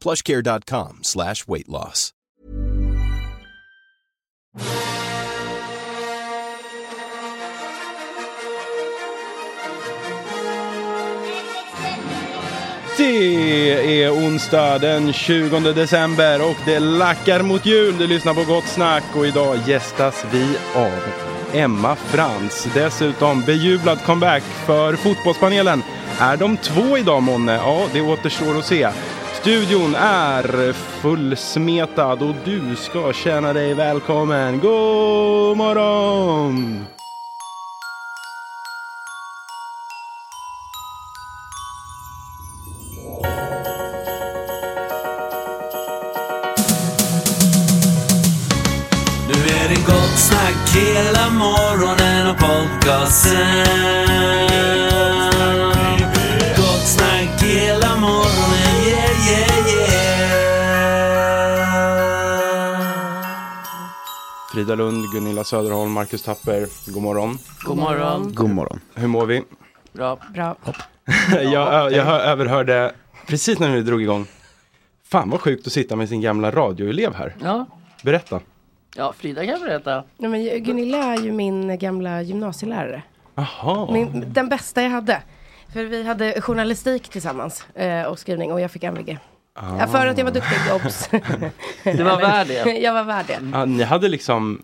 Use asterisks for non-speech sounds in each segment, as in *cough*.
plushcare.com slash weight loss. Det är onsdag den 20 december och det lackar mot jul. Du lyssnar på Gott Snack och idag gästas vi av Emma Frans. Dessutom bejublad comeback för Fotbollspanelen. Är de två idag månne? Ja, det återstår att se. Studion är fullsmetad och du ska känna dig välkommen. God morgon! Nu är det gott snack hela morgonen och podcasten. Frida Lund, Gunilla Söderholm, Marcus Tapper. God morgon. God morgon. God morgon. Hur mår vi? Bra. Bra. *laughs* jag, jag hör- överhörde precis när vi drog igång. Fan vad sjukt att sitta med sin gamla radioelev här. Ja. Berätta. ja, Frida kan berätta. Nej, men Gunilla är ju min gamla gymnasielärare. Jaha. Min, den bästa jag hade. För vi hade journalistik tillsammans eh, och skrivning och jag fick MVG. Ja, för att jag var duktig, obs. *laughs* Du var värd det. jag var värd det. Ja, ni hade liksom,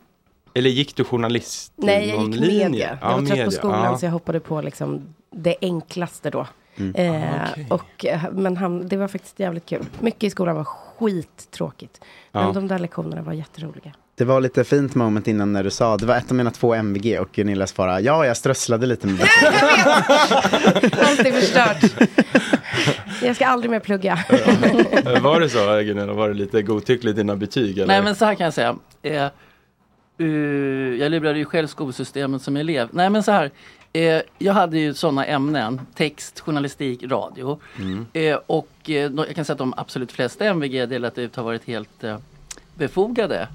eller gick du journalist? Nej, jag gick linje? media. Ja, Jag var trött media. på skolan så jag hoppade på liksom det enklaste då. Mm. Eh, Ah, okej. och, eh, men han, det var faktiskt jävligt kul. Mycket i skolan var skittråkigt. Men de där lektionerna var jätteroliga. Det var lite fint moment innan när du sa, det var ett av mina två MVG och Gunilla svarade, ja jag strösslade lite med. Allt är förstört. *laughs* Jag ska aldrig mer plugga. Eh, Var det så Gunilla? Var det lite godtyckligt dina betyg? Eller? Nej men så här kan jag säga. Eh, eh, jag lurade ju själv skolsystemet som elev. Nej men så här. Eh, jag hade ju sådana ämnen. Text, journalistik, radio. Mm. Eh, och eh, jag kan säga att de absolut flesta MVG jag delat ut har varit helt eh, befogade.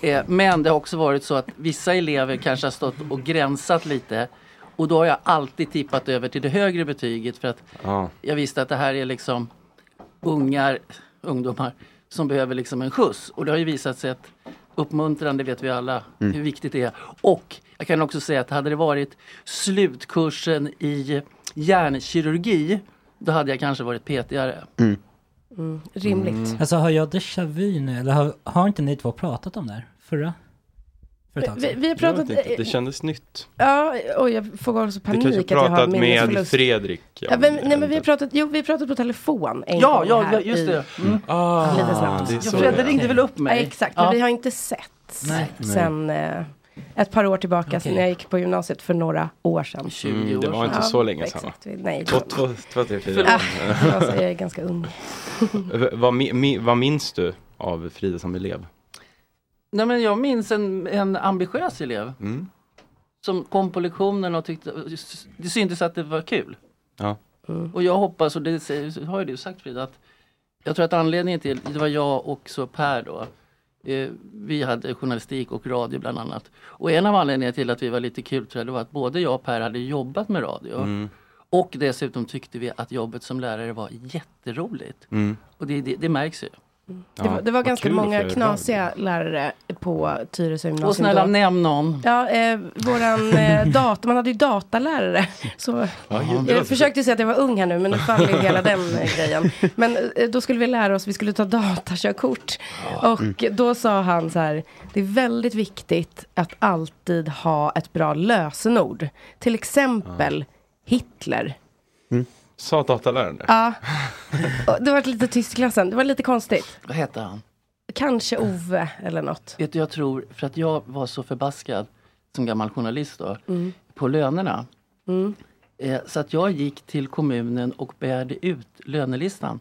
Eh, men det har också varit så att vissa elever kanske har stått och gränsat lite. Och då har jag alltid tippat över till det högre betyget för att Ja. jag visste att det här är liksom ungar, ungdomar som behöver liksom en skjuts. Och det har ju visat sig att uppmuntrande vet vi alla Mm. hur viktigt det är. Och jag kan också säga att hade det varit slutkursen i hjärnkirurgi då hade jag kanske varit petigare. Mm, rimligt. Alltså har jag déjà vu nu eller har, har inte ni två pratat om det här förra? För ett tag Vi, sedan? vi har Jag pratat... vet inte, det kändes nytt. Ja, och jag får också Du panik kanske att jag har pratat med. Fredrik? Ja, men, nej men vi har pratat, jo vi har pratat på telefon en Ja, gång ja, här ja, just i- det. Mm. Ah, Lite snabbt. det Ja, så det är. ringde väl upp Ja, mig? exakt, men Ja. vi har inte sett Nej. sen eh, ett par år tillbaka, sen Okej. jag gick på gymnasiet för några år sedan. 20 Mm, det år var inte Ja, så länge sedan vi- nej. Två, två, två, tre, fyra. Ah, *laughs* alltså, jag är ganska ung. *laughs* Vad, mi- vad minns du av Frida som elev? Nej men jag minns en, en ambitiös elev Mm. som kom på lektionen och tyckte det syntes att det var kul. Ja. Och jag hoppas, och det har ju du sagt Frida, att jag tror att anledningen till, det var jag och så Per då. Eh, vi hade journalistik och radio bland annat. Och en av anledningarna till att vi var lite kul tror jag, det var att både jag och Per hade jobbat med radio. Mm. Och dessutom tyckte vi att jobbet som lärare var jätteroligt. Mm. Och det, det, det märks ju. Det var, det var ganska många knasiga lärare på Tyresö gymnasium. Och snälla då. nämn någon. Ja, eh, våran *laughs* eh, data, man hade ju datalärare. Så jag försökte säga att jag var ung här nu men nu faller ju hela den eh, *laughs* grejen. Men eh, då skulle vi lära oss, vi skulle ta datakörkort. Och då sa han så här, det är väldigt viktigt att alltid ha ett bra lösenord. Till exempel Hitler. Sa dataläraren det? Ja, det var lite tyst i klassen, det var lite konstigt. Vad hette han? Kanske Ove eller något. Vet du, jag tror, för att jag var så förbaskad som gammal journalist då, Mm. på lönerna. Mm. Eh, så att jag gick till kommunen och begärde ut lönelistan.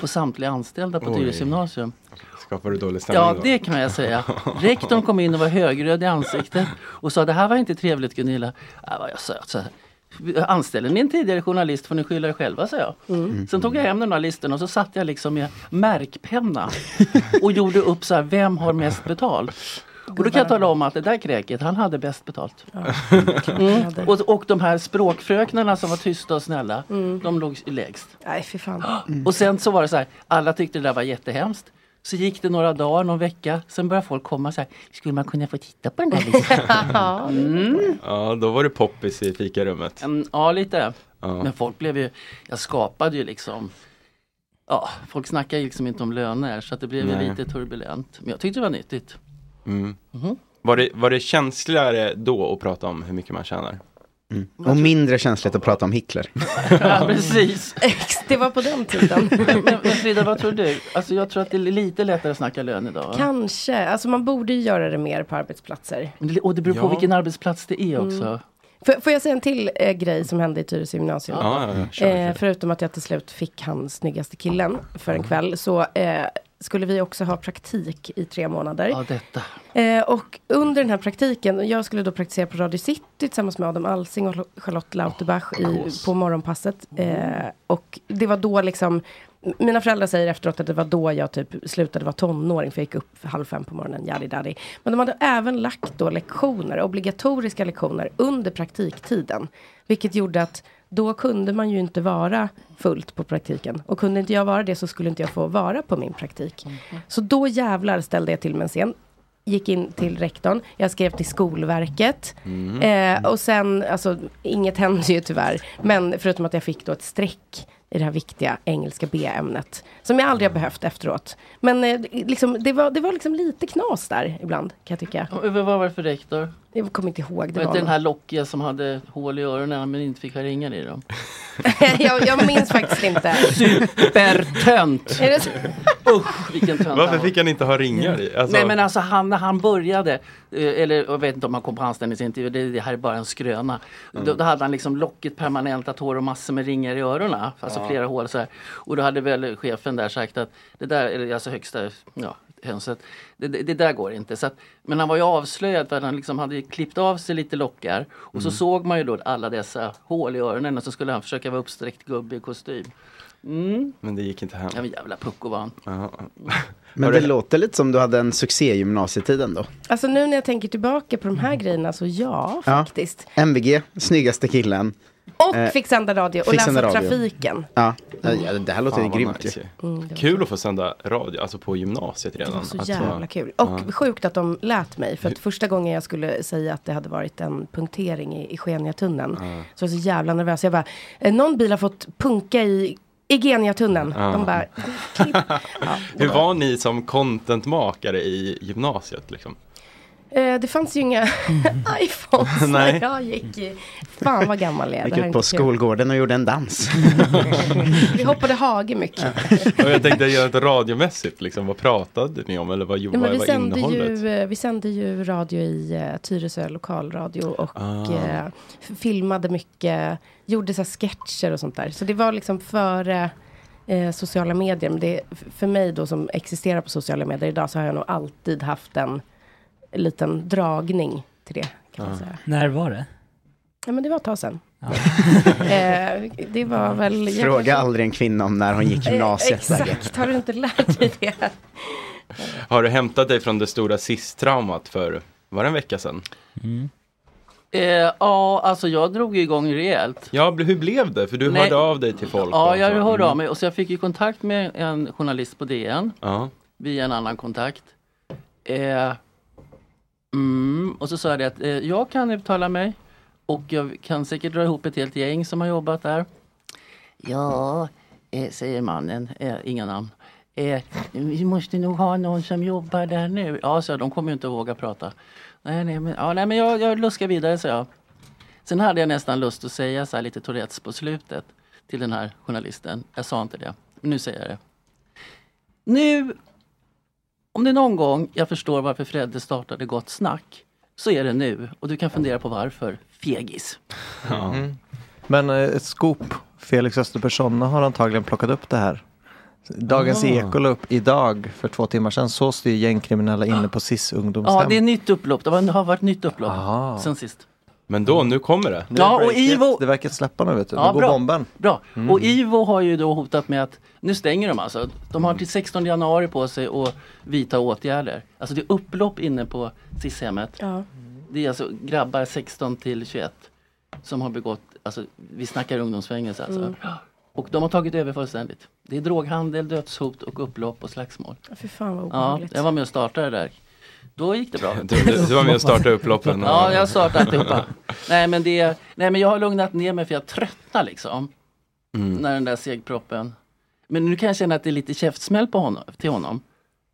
På samtliga anställda på. Tyresö gymnasium. Skapar du dålig stämning Ja, då? det kan jag säga. Rektorn kom in och var högröd i ansiktet och sa det här var inte trevligt Gunilla. Ja, vad jag söt så här. Anställer ni en tidigare journalist får ni skylla er själva, sa jag. Sen tog jag hem den här listan och så satt jag liksom med märkpenna *laughs* och gjorde upp så här, vem har mest betalt? Och då kan jag tala om att det där kräket, han hade bäst betalt. Mm. Och, och de här språkfröknarna som var tysta och snälla, de låg lägst. Nej, fy fan. Och sen så var det så här, alla tyckte det där var jättehemskt. Så gick det några dagar, någon vecka, sen började folk komma så här, skulle man kunna få titta på den där listan? *laughs* Mm. Ja, då var det poppis i fikarummet. Mm, ja, lite. Ja. Men folk blev ju, jag skapade ju liksom Ja, folk snackar ju liksom inte om löner så att det blev ju Nej. lite turbulent. Men jag tyckte det var nyttigt. Mm. Mhm. Var, det, var det känsligare då att prata om hur mycket man tjänar? Och mindre känsligt att prata om Hitler. *laughs* Ja, precis. Det var på den tiden. *laughs* Men, men Frida, vad tror du? Alltså jag tror att det är lite lättare att snacka lön idag. Kanske, alltså man borde ju göra det mer på arbetsplatser. Men det- Och det beror på Ja. vilken arbetsplats det är också. Får, får jag säga en till eh, grej som hände i Tyresö gymnasium? Ja, ja, ja, kör, Eh, kör. förutom att jag till slut fick han snyggaste killen för en kväll så eh, skulle vi också ha praktik i tre månader. Ja, detta. Eh, och under den här praktiken, jag skulle då praktisera på Radio City tillsammans med Adam Alsing och Charlotte Lauterbach i, på morgonpasset. Eh, och det var då liksom, mina föräldrar säger efteråt att det var då jag typ slutade vara tonåring, för jag gick upp halv fem på morgonen, yadi daddy. Men de hade även lagt då lektioner, obligatoriska lektioner, under praktiktiden. Vilket gjorde att då kunde man ju inte vara fullt på praktiken. Och kunde inte jag vara det så skulle inte jag få vara på min praktik. Så då jävlar ställde jag till med en scen. Gick in till rektorn, jag skrev till Skolverket. Eh, och sen, alltså inget hände ju tyvärr. Men förutom att jag fick då ett streck i det här viktiga engelska B-ämnet. Som jag aldrig har behövt efteråt. Men eh, liksom, det, var, det var liksom lite knas där ibland kan jag tycka. Och Vad var det för rektor? Jag kommer inte ihåg. Det Var den här lockiga som hade hål i öronen men inte fick ha ringar i dem? jag, jag minns faktiskt inte. Supertönt! *laughs* Usch vilken tönt Varför var. fick han inte ha ringar i? Alltså, Nej men alltså han, när han började, eh, eller jag vet inte om han kom på anställningsintervju, det, det här är bara en skröna. Mm. Då, då hade han liksom lockigt permanentat hår och massor med ringar i öronen. Alltså flera hål så här. Och då hade väl chefen där sagt att det där, eller alltså högsta, ja hönset, det, det, det där går inte. Så att, men han var ju avslöjad för att han liksom hade klippt av sig lite lockar. Och Mm. så såg man ju då alla dessa hål i öronen och så skulle han försöka vara uppsträckt gubbe i kostym. Mm. Men det gick inte hem. Ja, men jävla pucko var han. Ja. Men det låter lite som du hade en succé i gymnasietiden då. Alltså nu när jag tänker tillbaka på de här grejerna så ja, Ja. faktiskt. MVG, snyggaste killen. Och Eh, fick sända radio och läsa radio. trafiken. Ja, ja det här låter Fan, grymt nice. Mm, Kul att få sända radio, alltså på gymnasiet redan. Det var så Att jävla få- kul. Och sjukt att de lät mig. För att första gången jag skulle säga att det hade varit en punktering i, i Skeniatunneln. Så jag var så jävla nervös. Jag bara, eh, någon bil har fått punka i i Geniatunneln. De bara. *laughs* Ja, Hur var, var ni som contentmakare i gymnasiet liksom? Eh, det fanns ju inga *laughs* iPhones Nej. när jag gick i. Fan vad gammal jag är. Gick här är ut på skolgården och gjorde en dans. Vi hoppade hage mycket. Och jag tänkte göra det radiomässigt, liksom, vad pratade ni om eller vad, Ja, vad men vi, var sände innehållet? ju, eh, vi sände ju radio i uh, Tyresö lokalradio och Ah. f- filmade mycket, gjorde så här sketcher och sånt där. Så det var liksom före eh, sociala medier. Men det, för mig då som existerar på sociala medier idag så har jag nog alltid haft en liten dragning till det. Kan man säga. När var det? Ja men det var ett tag sedan. *laughs* eh, det var väl... jag Fråga kanske- aldrig en kvinna om när hon gick Eh, gymnasiet. Exakt, har du inte lärt dig det? *laughs* Har du hämtat dig från det stora cis-traumat för, var det en vecka sedan? Eh, ja, alltså jag drog igång rejält. Ja, hur blev det? För du Nej. hörde av dig till folk. Ja, jag så. hörde Mm. av mig och så jag fick ju kontakt med en journalist på DN Ja. via en annan kontakt. Eh, mm, och så sa jag det att eh, jag kan uttala mig och jag kan säkert dra ihop ett helt gäng som har jobbat där. Ja, eh, säger mannen, eh, inga namn. Eh, vi måste nog ha någon som jobbar där nu. Ja, så jag, de kommer ju inte våga prata. Nej, nej, men, ja, nej, men jag, jag luskar vidare, så jag. Sen hade jag nästan lust att säga så här lite Tourettes på slutet till den här journalisten. Jag sa inte det, men nu säger jag det. Nu, om det är någon gång jag förstår varför Fredde startade Gott Snack, så är det nu. Och du kan fundera på varför. Fegis. Men eh, ett scoop, Felix Österpersson har antagligen plockat upp det här. Dagens Ah. Eko la upp idag för två timmar sedan. Så styr gängkriminella inne på SIS ungdomshem. Ja, det är nytt upplopp. Det har varit nytt upplopp Aha. sen sist. Men då, nu kommer det. Nu Ja, och Ivo- Det verkar släppa nu vet du. Ja, nu går bra. bomben. Bra. Mm. Och Ivo har ju då hotat med att nu stänger de alltså. De har till 16 januari på sig att vidta åtgärder. Alltså det är upplopp inne på SIS-hemmet. Ja. Det är alltså grabbar 16 till 21 som har begått, alltså vi snackar ungdomsfängelse alltså. Mm. Och de har tagit över fullständigt. Det är droghandel, dödshot och upplopp och slagsmål. Ja, Fy fan vad Ja, obehagligt. jag var med och startade det där. Då gick det bra. Du, du, var med och startade upploppen. Ja, jag startade alltihopa. nej, men det, nej men jag har lugnat ner mig för jag tröttnar liksom. Mm. När den där segproppen. Men nu kan jag känna att det är lite käftsmäll på honom, till honom.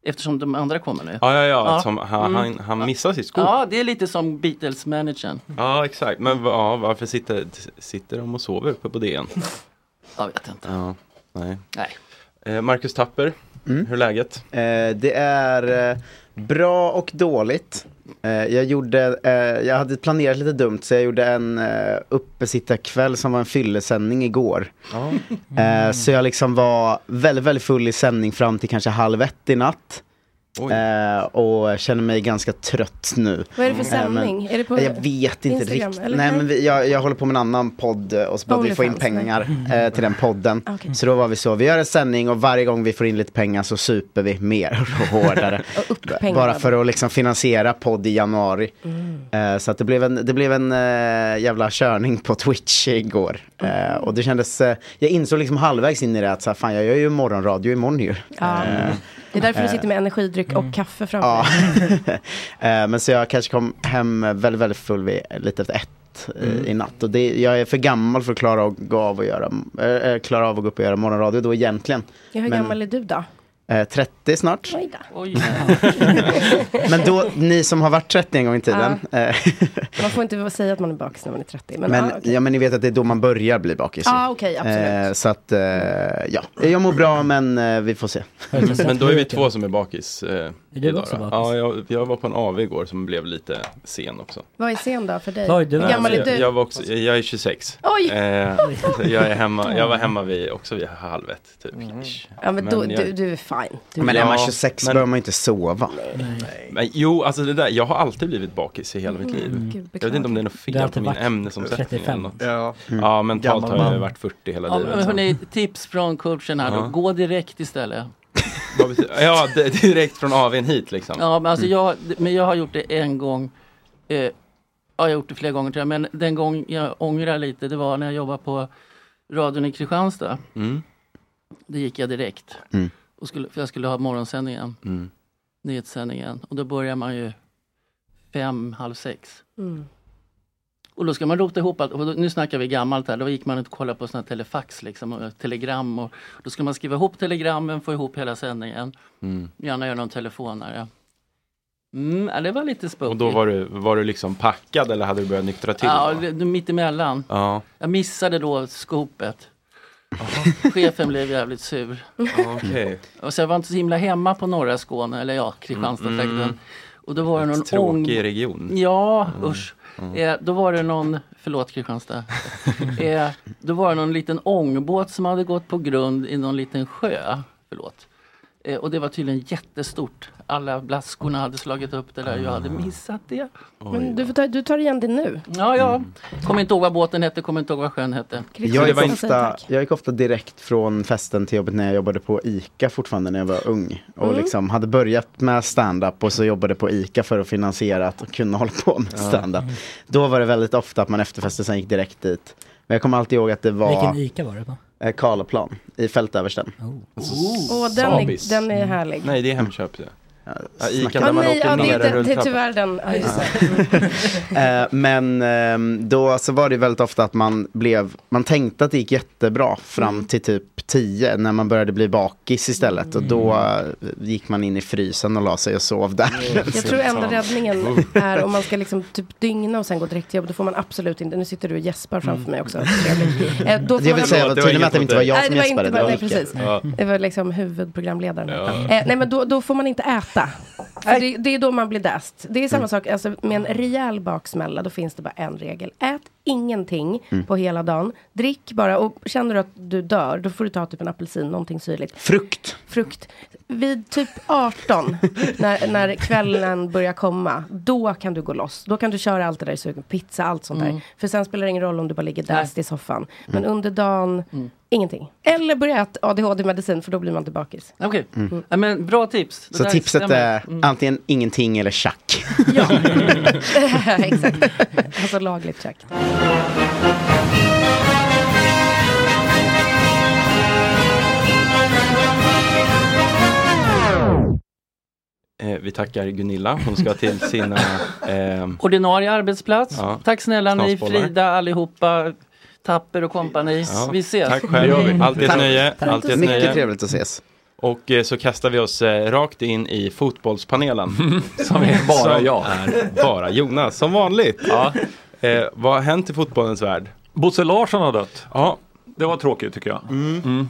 Eftersom de andra kommer nu. Ja, ja, ja. Ja. Som, han, Mm. han, han missar sitt skop. Ja, Ja, det är lite som Beatles-managern. exakt. Men ja, varför sitter, sitter de och sover uppe på DN? *laughs* Jag vet inte. Ja, nej. Nej. Eh, Marcus Tapper, Mm. hur är läget? Eh, det är eh, Bra och dåligt. Eh, jag, gjorde, eh, jag hade planerat lite dumt så jag gjorde en uh, uppesittarkväll som var en fyllesändning igår. Eh, så jag liksom var väldigt, väldigt full i sändning fram till kanske halv ett i natt. Eh, och känner mig ganska trött nu. Vad är det för Eh, men- sändning? Är det på jag vet inte Instagram, riktigt. eller? Nej, men vi, jag, jag håller på med en annan podd eh, och så behöver vi få in pengar eh, till den podden. *laughs* Okej. Så då var vi så, vi gör en sändning och varje gång vi får in lite pengar så super vi mer och *laughs* hårdare. *laughs* Och Bara för att liksom finansiera podd i januari. Eh, så att det blev en, det blev en jävla körning på Twitch igår. Eh, och det kändes, jag insåg liksom halvvägs in i det att så här, fan jag gör ju morgonradio imorgon ju. Ja. Det är därför du sitter med energidryck och kaffe framför Ja. *laughs* Eh, Men så jag kanske kom hem väldigt, väldigt full vid, lite efter ett eh, Mm. i natt. Och det, jag är för gammal för att klara av, gå av och göra, eh, eh, klara av att gå upp och göra morgonradio då egentligen. Ja, hur Men- gammal är du då? Eh, 30 snart. Oj då. Oj. *laughs* Men då, ni som har varit 30 en gång i tiden. eh, *laughs* Man får inte säga att man är bakis när man är 30. Men, Men, ah, okej. ja, men ni vet att det är då man börjar bli bakis. ju. Ja, okej, absolut. Eh, så att, eh, ja. Jag mår bra men eh, vi får se. Men då är vi *laughs* två som är bakis eh, du idag också bakis? Ja, jag, jag var på en AV igår som blev lite sen också. Vad är sen då för dig? Oj, du Hur gammal är jag, du? jag, var också, jag är 26. Oj! Eh, jag, är hemma, *laughs* jag var hemma vid, också vid halv ett. Typ. ish. Ja, men, då, Men jag- du, du är fine. Du Men Ja, är man 26 men- behöver man inte sova. Men, jo, alltså det där, jag har alltid blivit bakis i hela mitt liv. Mm, Gud, jag vet inte om det är något Du fel på alltid min ämnesomsättning 35. eller något. Ja. Ja, mentalt Gammal har jag man. varit 40 hela Ja, livet. hörni, tips från coachen här då. Ja. Gå direkt istället. Vad betyder- Ja, det- direkt från AWn hit liksom. Ja, men, alltså jag, men jag har gjort det en gång. Eh, ja, jag har gjort det flera gånger tror jag. Men den gång jag ångrar lite, det var när jag jobbade på radion i Kristianstad. Mm. Det gick jag direkt. Mm. Och skulle, för jag skulle ha morgonsändningen, Mm. nyhetssändningen. Och då börjar man ju fem, halv sex. Mm. Och då ska man rota ihop allt. Och nu snackar vi gammalt här. Då gick man och kollade på såna telefax liksom, och telegram. Och då ska man skriva ihop telegrammen, få ihop hela sändningen. Mm. Gärna göra någon telefonare. Mm, ja, det var lite spooky. Och då var du, var du liksom packad eller hade du börjat nyktra till? Ja, då? mittemellan. ja. Jag missade då skopet. Chefen blev jävligt sur. okej. Och så jag var inte så himla hemma på norra Skåne, eller ja, Kristianstadstrakten. Mm. Och då var det någon ång... region. Ja, usch. Mm. Eh, då var det någon, förlåt Kristianstad. eh, då var det någon liten ångbåt som hade gått på grund i någon liten sjö. Förlåt. Eh, och det var tydligen jättestort. Alla blaskorna hade slagit upp det där. Jag hade missat det. Men du, får ta, du tar igen det nu. Ja, ja. Kommer inte ihåg vad båten hette, kommer inte ihåg vad sjön hette. Jag gick, ofta, jag gick ofta direkt från festen till jobbet när jag jobbade på ICA fortfarande när jag var ung. Och Mm. liksom hade börjat med stand-up och så jobbade på ICA för att finansiera att kunna hålla på med stand-up. Då var det väldigt ofta att man efter festen sen gick direkt dit. Men jag kommer alltid ihåg att det var Vilken ICA var det på? Eh, Karlaplan i Fältöversten. Åh, den, är, den är härlig. Nej, det är Hemköp. Det. Ja, Ica där man åker det, ner är en inte- det är rulltrappa. tyvärr den. Ja, just det. *laughs* Eh, men ehm, då så var det väldigt ofta att man blev, man tänkte att det gick jättebra fram till typ 10 när man började bli bakis istället. Och då eh, gick man in i frysen och la sig och sov där. *laughs* Jag tror enda räddningen är om man ska liksom typ dygna och sen gå direkt till jobb. Då får man absolut inte, nu sitter du och gäspar framför mig också. *laughs* Eh, då får Jag vill man- säga var tydlig med att det inte var jag Nej, som det var gäspade. inte det var nej precis. Det var liksom huvudprogramledaren. Nej men då, då får man inte äta. För det, det är då man blir däst. Det är samma sak, alltså, med en rejäl baksmälla då finns det bara en regel. Ät ingenting på hela dagen. Drick bara och känner du att du dör då får du ta typ en apelsin, någonting syrligt. Frukt. Frukt. Vid typ 18 *laughs* när, när kvällen börjar komma då kan du gå loss. Då kan du köra allt det där i sugen, pizza, allt sånt där. För sen spelar det ingen roll om du bara ligger däst i soffan. Men under dagen, ingenting. Eller börja äta ADHD-medicin för då blir man inte bakis. Okej, ja, men bra tips. Det Så där tipset stämmer. är antingen ingenting eller tjack. Ja, *laughs* *laughs* exakt. Alltså lagligt check. Eh, vi tackar Gunilla. Hon ska till sina... ehm, Ordinarie arbetsplats. Ja. Tack snälla ni. Frida, allihopa, Tapper och kompani. ja, Vi ses. Tack själv. Alltid ett nöje. Alltid ett Mycket nöje. trevligt att ses. Och eh, så kastar vi oss eh, rakt in i fotbollspanelen. *laughs* som är Bara som jag. Är bara Jonas, som vanligt. Ja. Eh, vad har hänt i fotbollens värld? Bosse Larsson har dött. Ja, Det var tråkigt tycker jag. Mm.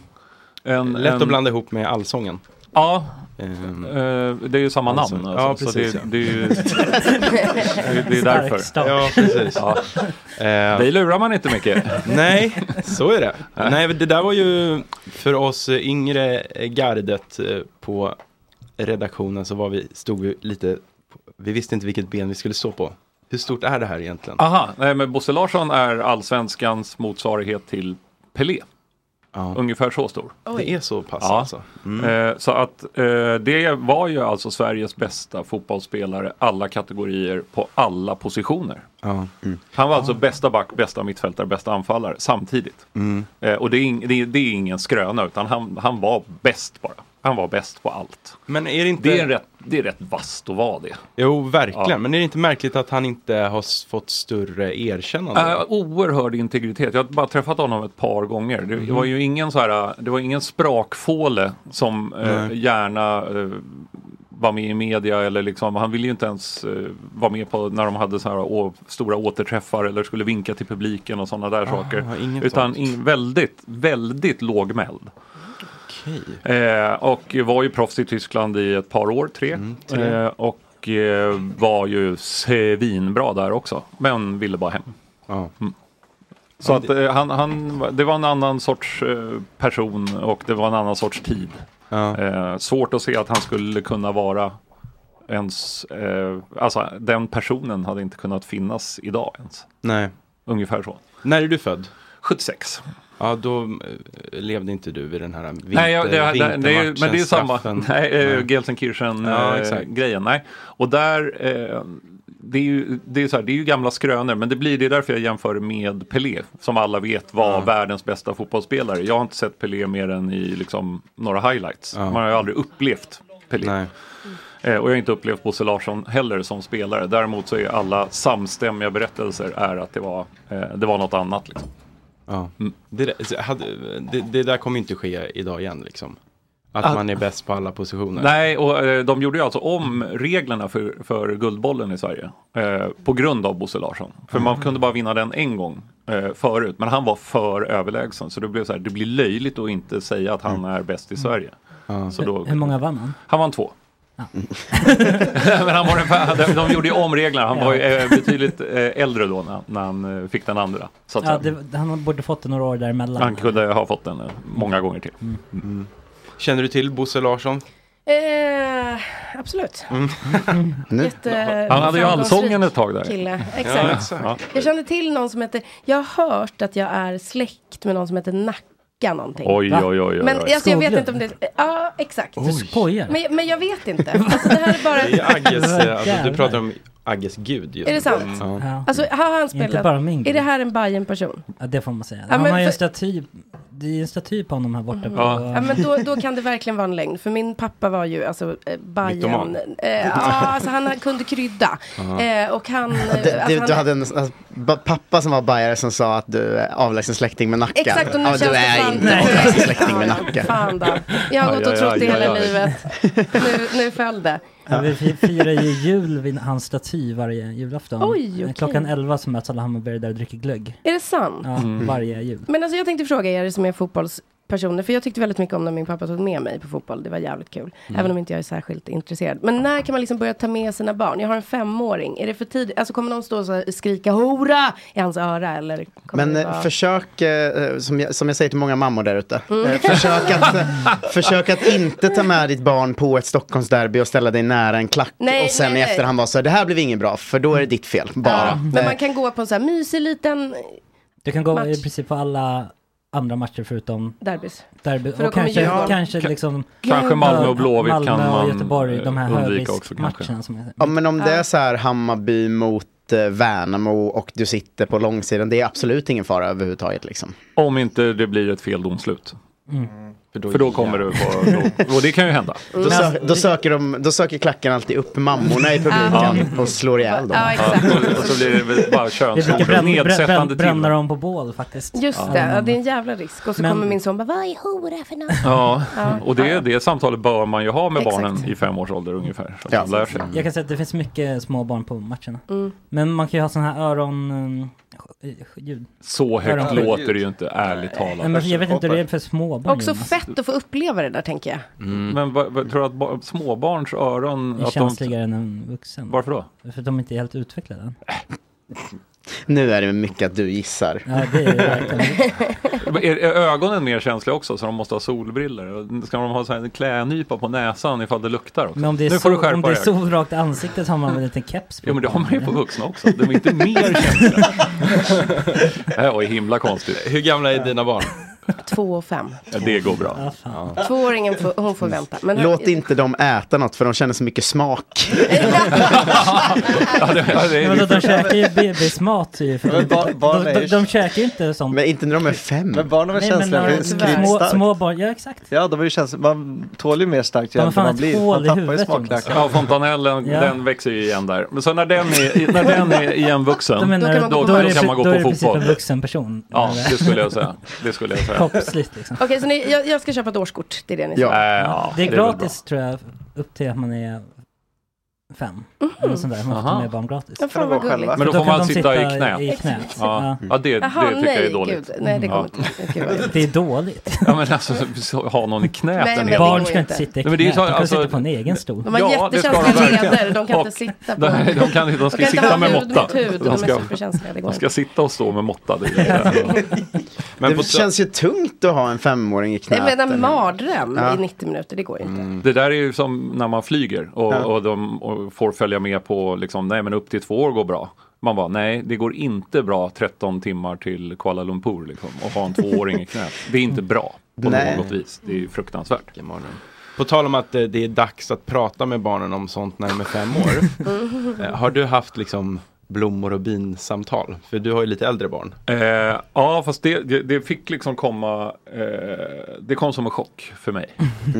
En, lätt en, att blanda ihop med allsången. Ja, Eh, det är ju samma Alltså, namn. ja, Alltså, så precis, det, ja. det är ju *laughs* det, det är därför. Ja, precis. Ja. Eh, Dig lurar man inte mycket. *laughs* Nej, så är det. Nej, det där var ju för oss yngre gardet på redaktionen så var vi, stod vi lite, vi visste inte vilket ben vi skulle stå på. Hur stort är det här egentligen? Aha, nej, men Bosse Larsson är allsvenskans motsvarighet till Pelé. Ungefär så stor. Det är så pass Ja. alltså? Mm. Eh, så att eh, det var ju alltså Sveriges bästa fotbollsspelare alla kategorier på alla positioner. Ja. Han var alltså bästa back, bästa mittfältare, bästa anfallare samtidigt. Mm. Eh, och det är, det, är, det är ingen skröna utan han, han var bäst bara. Han var bäst på allt. Men är det inte... Det är, rätt, det är rätt vasst att vara det. Jo, verkligen. Ja. Men är det inte märkligt att han inte har fått större erkännande? Äh, oerhörd integritet. Jag har bara träffat honom ett par gånger. Det Mhm. var ju ingen så här, det var ingen sprakfåle som eh, gärna eh, var med i media eller liksom, han ville ju inte ens eh, vara med på när de hade så här å, stora återträffar eller skulle vinka till publiken och sådana där saker. inget Utan in, väldigt, väldigt lågmäld. Okej. Eh, och var ju proffs i Tyskland i ett par år, tre. Mm, tre. Eh, och eh, var ju svinbra där också. Men ville bara hem. Ja. Mm. Så att eh, han, han, det var en annan sorts eh, person och det var en annan sorts tid. Ja. Eh, svårt att se att han skulle kunna vara ens, eh, alltså den personen hade inte kunnat finnas idag ens. Nej. Ungefär så. När är du född? 76. Ja, då eh, levde inte du vid den här vinter, Nej, ja, det, det, det, är, men det är ju samma. *laughs* Nej, eh, straffen. Gelsenkirchen Ja, eh. Nej. Och där, eh, det är ju, det är så här, det är ju gamla skrönor, men det blir det är därför jag jämför med Pelé, som alla vet var Ja. världens bästa fotbollsspelare. Jag har inte sett Pelé mer än i liksom, några highlights. Man har ju aldrig upplevt Pelé. Nej. Eh, och jag har inte upplevt Bosse Larsson heller som spelare. Däremot så är alla samstämmiga berättelser är att det var, eh, det var något annat. Liksom. Ja. Mm. Det, där- hade, det, det där kommer inte ske idag igen liksom. Att Ah. man är bäst på alla positioner. Nej, och eh, de gjorde ju alltså om reglerna för, för Guldbollen i Sverige. Eh, på grund av Bosse Larsson. För man kunde bara vinna den en gång eh, förut. Men han var för överlägsen. Så det blev så här, det blir löjligt att inte säga att han är bäst i Sverige. Så då, Hur många vann han? han vann två. *laughs* Men han var en, de, de gjorde ju om reglerna. Han var ju eh, betydligt eh, äldre då när, när han eh, fick den andra. Så att Ja, det, han borde fått det några år däremellan. han kunde ha fått den många gånger till. Mm. Känner du till Bosse Larsson? Eh, absolut. *laughs* Nu? Jätte- Han hade ju allsången ett tag där. Kille. Ja, Exakt. exakt. Ja. Jag kände till någon som heter, jag har hört att jag är släkt med någon som heter Nacka någonting. Oj, oj, oj, oj, Men alltså, jag vet inte om det, ja exakt. Du skojar? Men, men jag vet inte. Alltså, det här är bara... Det är ju Agges, *laughs* eh, alltså, du pratar om Agges gud just Är det sant? Ja. Alltså har han Inte spelat, bara min är det här en bayern person Ja, det får man säga. Ja, han men har ju en för- staty, det är en staty på honom här borta. På, Ja men då, då kan det verkligen vara en lögn. För min pappa var ju alltså eh, Bajen. Eh, ja alltså han kunde krydda. Ja. Eh, och han... eh, Det, alltså, det, han du hade en alltså, pappa som var bajare som sa att du är avlägsen släkting med Nacka. Exakt och nu ja, känns du det är fan... inte avlägsen släkting med Ja, Nacka. Fan då. Jag har gått och trott det hela livet. Nu, nu föll det. Ja, vi fi- firar ju jul vid hans staty varje julafton. Oj, okej. Klockan 11 så möts alla Hammarbyare där och dricker glögg. Är det sant? Ja, varje jul. Men alltså jag tänkte fråga er som är fotbollspersoner, för jag tyckte väldigt mycket om när min pappa tog med mig på fotboll. Det var jävligt kul. Mm. Även om inte jag är särskilt intresserad. Men när kan man liksom börja ta med sina barn? Jag har en femåring. Är det för tidigt? Alltså kommer någon stå och skrika hora i hans öra? Eller Men eh, vara... försök, eh, som jag, som jag säger till många mammor där ute, Mm. eh, försök, att, *laughs* försök att inte ta med ditt barn på ett Stockholmsderby och ställa dig nära en klack Nej, och sen nej, i efterhand vara så här, det här blev inget bra, för då är det ditt fel, bara. Ja, men man kan gå på en så här mysig liten Du kan gå Match. i princip på alla andra matcher förutom derbys. derby. För Och kanske, Djurgården. kanske Ka- liksom... kanske Malmö och Blåvitt Malmö kan och man, Göteborg, de här undvika också kanske. som är... Ja men om det är så här Hammarby mot eh, Värnamo och du sitter på långsidan, det är absolut ingen fara överhuvudtaget liksom. Om inte det blir ett fel domslut. Mm. För då, kommer du på, då, och det kan ju hända. *laughs* Då, sö- då, söker de, då söker klacken alltid upp mammorna i publiken och slår ihjäl dem. Ja, exakt. och, så blir det bara könsord och nedsättande bränna dem på bål faktiskt. Just Ja. det, ja, det är en jävla risk. Och så Men- kommer min son bara, vad är hora för något? Ja, Ja. och det, det samtalet bör man ju ha med Exakt. barnen i fem års ålder ungefär. Så att Ja. lär sig. Jag kan säga att det finns mycket små barn på matcherna. Mm. Men man kan ju ha sådana här öron... ljud. Så högt Öronskydd. låter det ju inte, ärligt talat. Nej, men jag vet inte hur det är för småbarn. Också fett att få uppleva det där tänker jag. Men vad, vad, tror du att ba- småbarns öron... Är att de, känsligare än en vuxen. Varför då? För att de inte är helt utvecklade än. *laughs* Nu är det mycket att du gissar. Ja, det är verkligen. *laughs* är, ögonen mer känsliga också så de måste ha solbriller? Ska de ha så här en klädnypa på näsan ifall det luktar också? Men om det är, nu får du sol, om skärpa det är sol rakt i ansiktet så har man väl en liten keps på. Jo men det har man ju på vuxna också. De är inte mer känsliga. *laughs* Det här var ju himla konstigt. Hur gamla är dina barn? *laughs* Två och fem. Ja, det går bra. Tvååringen får, hon får vänta. Men Låt inte dem äta något för de känner så mycket smak. De käkar ju bebismat ju. För Men de, bar- barn de, är de, ju- de käkar ju inte sånt. Men inte när de är fem. Men barn är väl känsliga för små, barn, ja exakt. Ja, de är ju känsliga. Man tål ju mer starkt ju äldre man blir. Man tappar ju smakläkaren. Ja, fontanellen Ja. den växer ju igen där. Men så när den är, när den är igen vuxen, Då, kan man gå då är på det i princip fotboll. en vuxen person. Ja, det skulle jag säga. Det skulle jag säga. Kroppsligt liksom. Okej, så ni, jag, jag ska köpa ett årskort, det är det ni Ja. säger? Ja, det är det är väl gratis tror jag, upp till att man är fem. Eller sånt där, man får Aha. ta med barn gratis. Ja, fan vad gulligt. Men då får man de sitta i knät. I knät. Ja, ja det, det Jaha, tycker jag nej, är dåligt. gud. Nej, det kommer Ja. inte. Gud, *laughs* Det är dåligt. Ja men alltså så- ha någon i knät Nej, men Barn ska inte. sitta i Nej, men det är knät, så- de kan alltså- sitta på en egen stol. De har Ja, de jättekänsliga leder, de kan inte sitta på... De, kan, de ska sitta med måtta. de De är ska, de ska sitta och stå med måtta. Det är, *laughs* Men det känns ju tungt att ha en femåring i knät. Nej, men en mardröm Ja. i 90 minuter, det går ju inte. Det där är ju som när man flyger och, Ja. och de och får följa med på liksom, nej men upp till två år går bra. Man bara, nej det går inte bra 13 timmar till Kuala Lumpur liksom, och ha en tvååring i knät. Det är inte bra på Nej. något vis. Det är ju fruktansvärt. På tal om att eh, det är dags att prata med barnen om sånt när de är fem år. *laughs* Eh, Har du haft liksom blommor och bin-samtal? För du har ju lite äldre barn. Eh, ja, fast det, det, det fick liksom komma, eh, det kom som en chock för mig.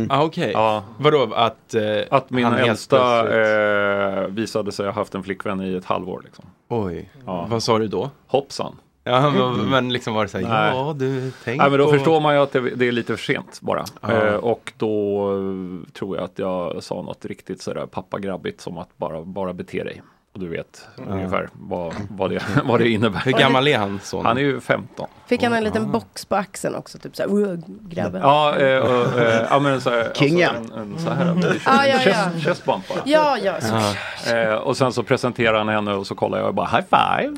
Ah, Okej, Ja. vadå att, eh, Att min äldsta eh, visade sig ha haft en flickvän i ett halvår. Liksom. Oj, Ja. vad sa du då? Hoppsan. Ja, men, men liksom var det så här, Nej. ja du, tänk Nej, men då på... förstår man ju att det, det är lite för sent bara. Eh, och då eh, tror jag att jag sa något riktigt sådär pappagrabbigt som att bara, bara bete dig. Och du vet ungefär vad, vad, det, *laughs* vad det innebär. Hur gammal är han? Son? Han är ju 15. Fick han en liten box på axeln också, typ såhär, "Wow, grabben. Ja, eh, och, eh, ja men så här, Kinga. Alltså, en, en så här Ja, ja, ja. chest, chest bump bara. Ja, ja. Eh, och sen så presenterar han henne och så kollar jag och bara high five.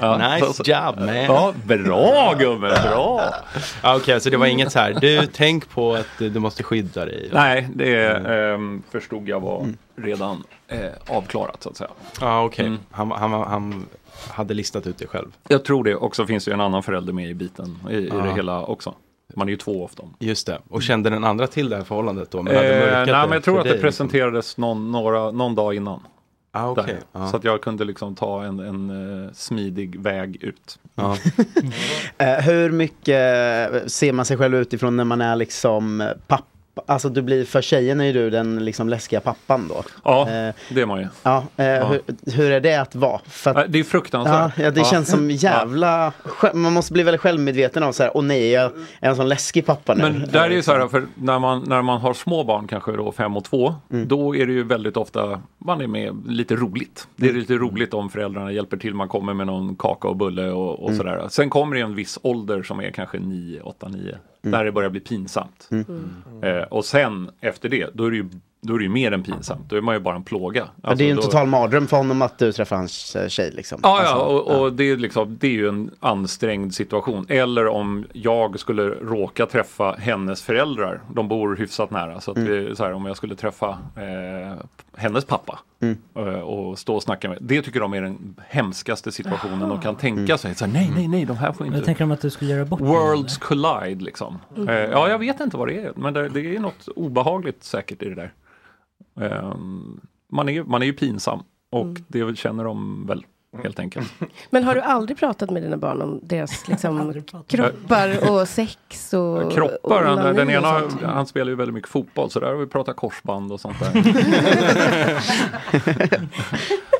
Ja, *laughs* Nice så- job man. Ja, bra gubben, bra. Ah, Okej, så det var inget så här, du tänk på att eh, du måste skydda dig. Nej, det ehm, förstod jag var redan eh, avklarat så att säga. Ja, okej. Mm. Han, han, han hade listat ut det själv. Jag tror det. Och så finns det ju en annan förälder med i biten i, i det hela också. Man är ju två av dem. Just det. Och kände den andra till det här förhållandet då? Men hade Eh, nej, men jag tror att det liksom? presenterades någon, några, någon dag innan. Ah. Där. Ja. Så att jag kunde liksom ta en, en eh, smidig väg ut. Ja. *laughs* Eh, hur mycket ser man sig själv utifrån när man är liksom eh, pappa? Alltså du blir, för tjejen är ju du den liksom läskiga pappan då. Ja, Eh, det är man ju. ja, eh, Hur, hur är det att vara? Att, Det är ja, fruktansvärt. ja, det känns som jävla... Man måste bli väldigt självmedveten av så här, åh nej, jag är en sån läskig pappa nu. Men där är ju så här, för när man, när man har små barn, kanske då fem och två, då är det ju väldigt ofta, man är med lite roligt. Det är lite roligt om föräldrarna hjälper till, man kommer med någon kaka och bulle och, och sådär. Sen kommer det en viss ålder som är kanske 9, 8, 9, där det börjar bli pinsamt. Eh, och sen efter det, då är det ju då är det ju mer än pinsamt. Då är man ju bara en plåga. Ja, det är ju en Alltså, då- total mardröm för honom att du träffar hans eh, tjej liksom. Ja, Alltså, ja och, och det, är liksom, det är ju en ansträngd situation. Eller om jag skulle råka träffa hennes föräldrar. De bor hyfsat nära. Så, att Mm. är så här, om jag skulle träffa eh, hennes pappa Mm. eh, och stå och snacka med. Det tycker de är den hemskaste situationen de kan tänka Mm. sig. Så här, nej, nej, nej, de här får Jag inte... tänker de att du skulle göra bort Worlds collide liksom. Eh, ja, jag vet inte vad det är. Men det, det är något obehagligt säkert i det där. Ehm, man, är, man är ju pinsam. Och Mm. det känner de väl helt enkelt. *laughs* Men har du aldrig pratat med dina barn om deras liksom, kroppar och *laughs* sex och Kroppar, och den, den ena han spelar ju väldigt mycket fotboll så där har vi pratat korsband och sånt där. *laughs*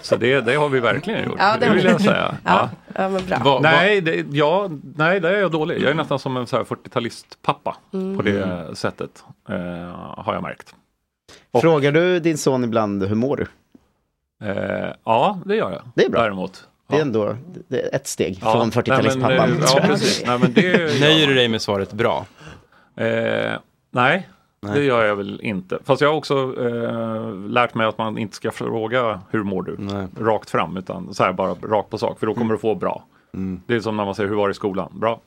så det, det har vi verkligen gjort, Ja, det vill jag säga. Ja, ja men bra. Va- Nej, det, ja, nej, det är jag dålig. Jag är nästan som en så här 40-talistpappa Mm. på det sättet. Eh, har jag märkt. Och- Frågar du din son ibland hur mår du? Eh, ja, det gör jag. Det är bra. Däremot. Det är ändå det är ett steg Ja, från 40-talistpappan. nej, men, eh, Ja, *laughs* precis. Nej, men det Nöjer du dig med svaret bra? Eh, nej, det gör jag väl inte. Fast jag har också eh, lärt mig att man inte ska fråga hur mår du? Rakt fram, utan så här bara rakt på sak. För då kommer du få bra. Det är som när man säger hur var det i skolan? Bra.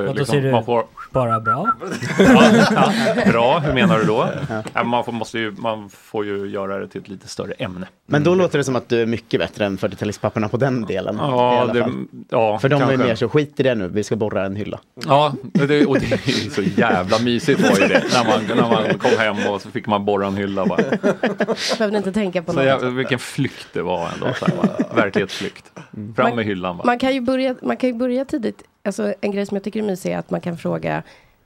Det, är Och då liksom, säger du man får, bara bra. *laughs* ja, ja, bra, hur menar du då? Ja, man, får, måste ju, man får ju göra det till ett lite större ämne. Men då låter det som att du är mycket bättre än 40-talistpapporna på den delen. Ja, det- ja, För de är kanske. mer så, skit i det nu, vi ska borra en hylla. Ja, det, och det är ju så jävla mysigt var ju det. När man, när man kom hem och så fick man borra en hylla bara. Behövde inte tänka på Så något. jag, vilken flykt det var ändå. Så här, bara. Verklighetsflykt. Fram Man- med hyllan bara. Man kan ju börja, man kan ju börja tidigt. Alltså, en grej som jag tycker är mysig är att man kan fråga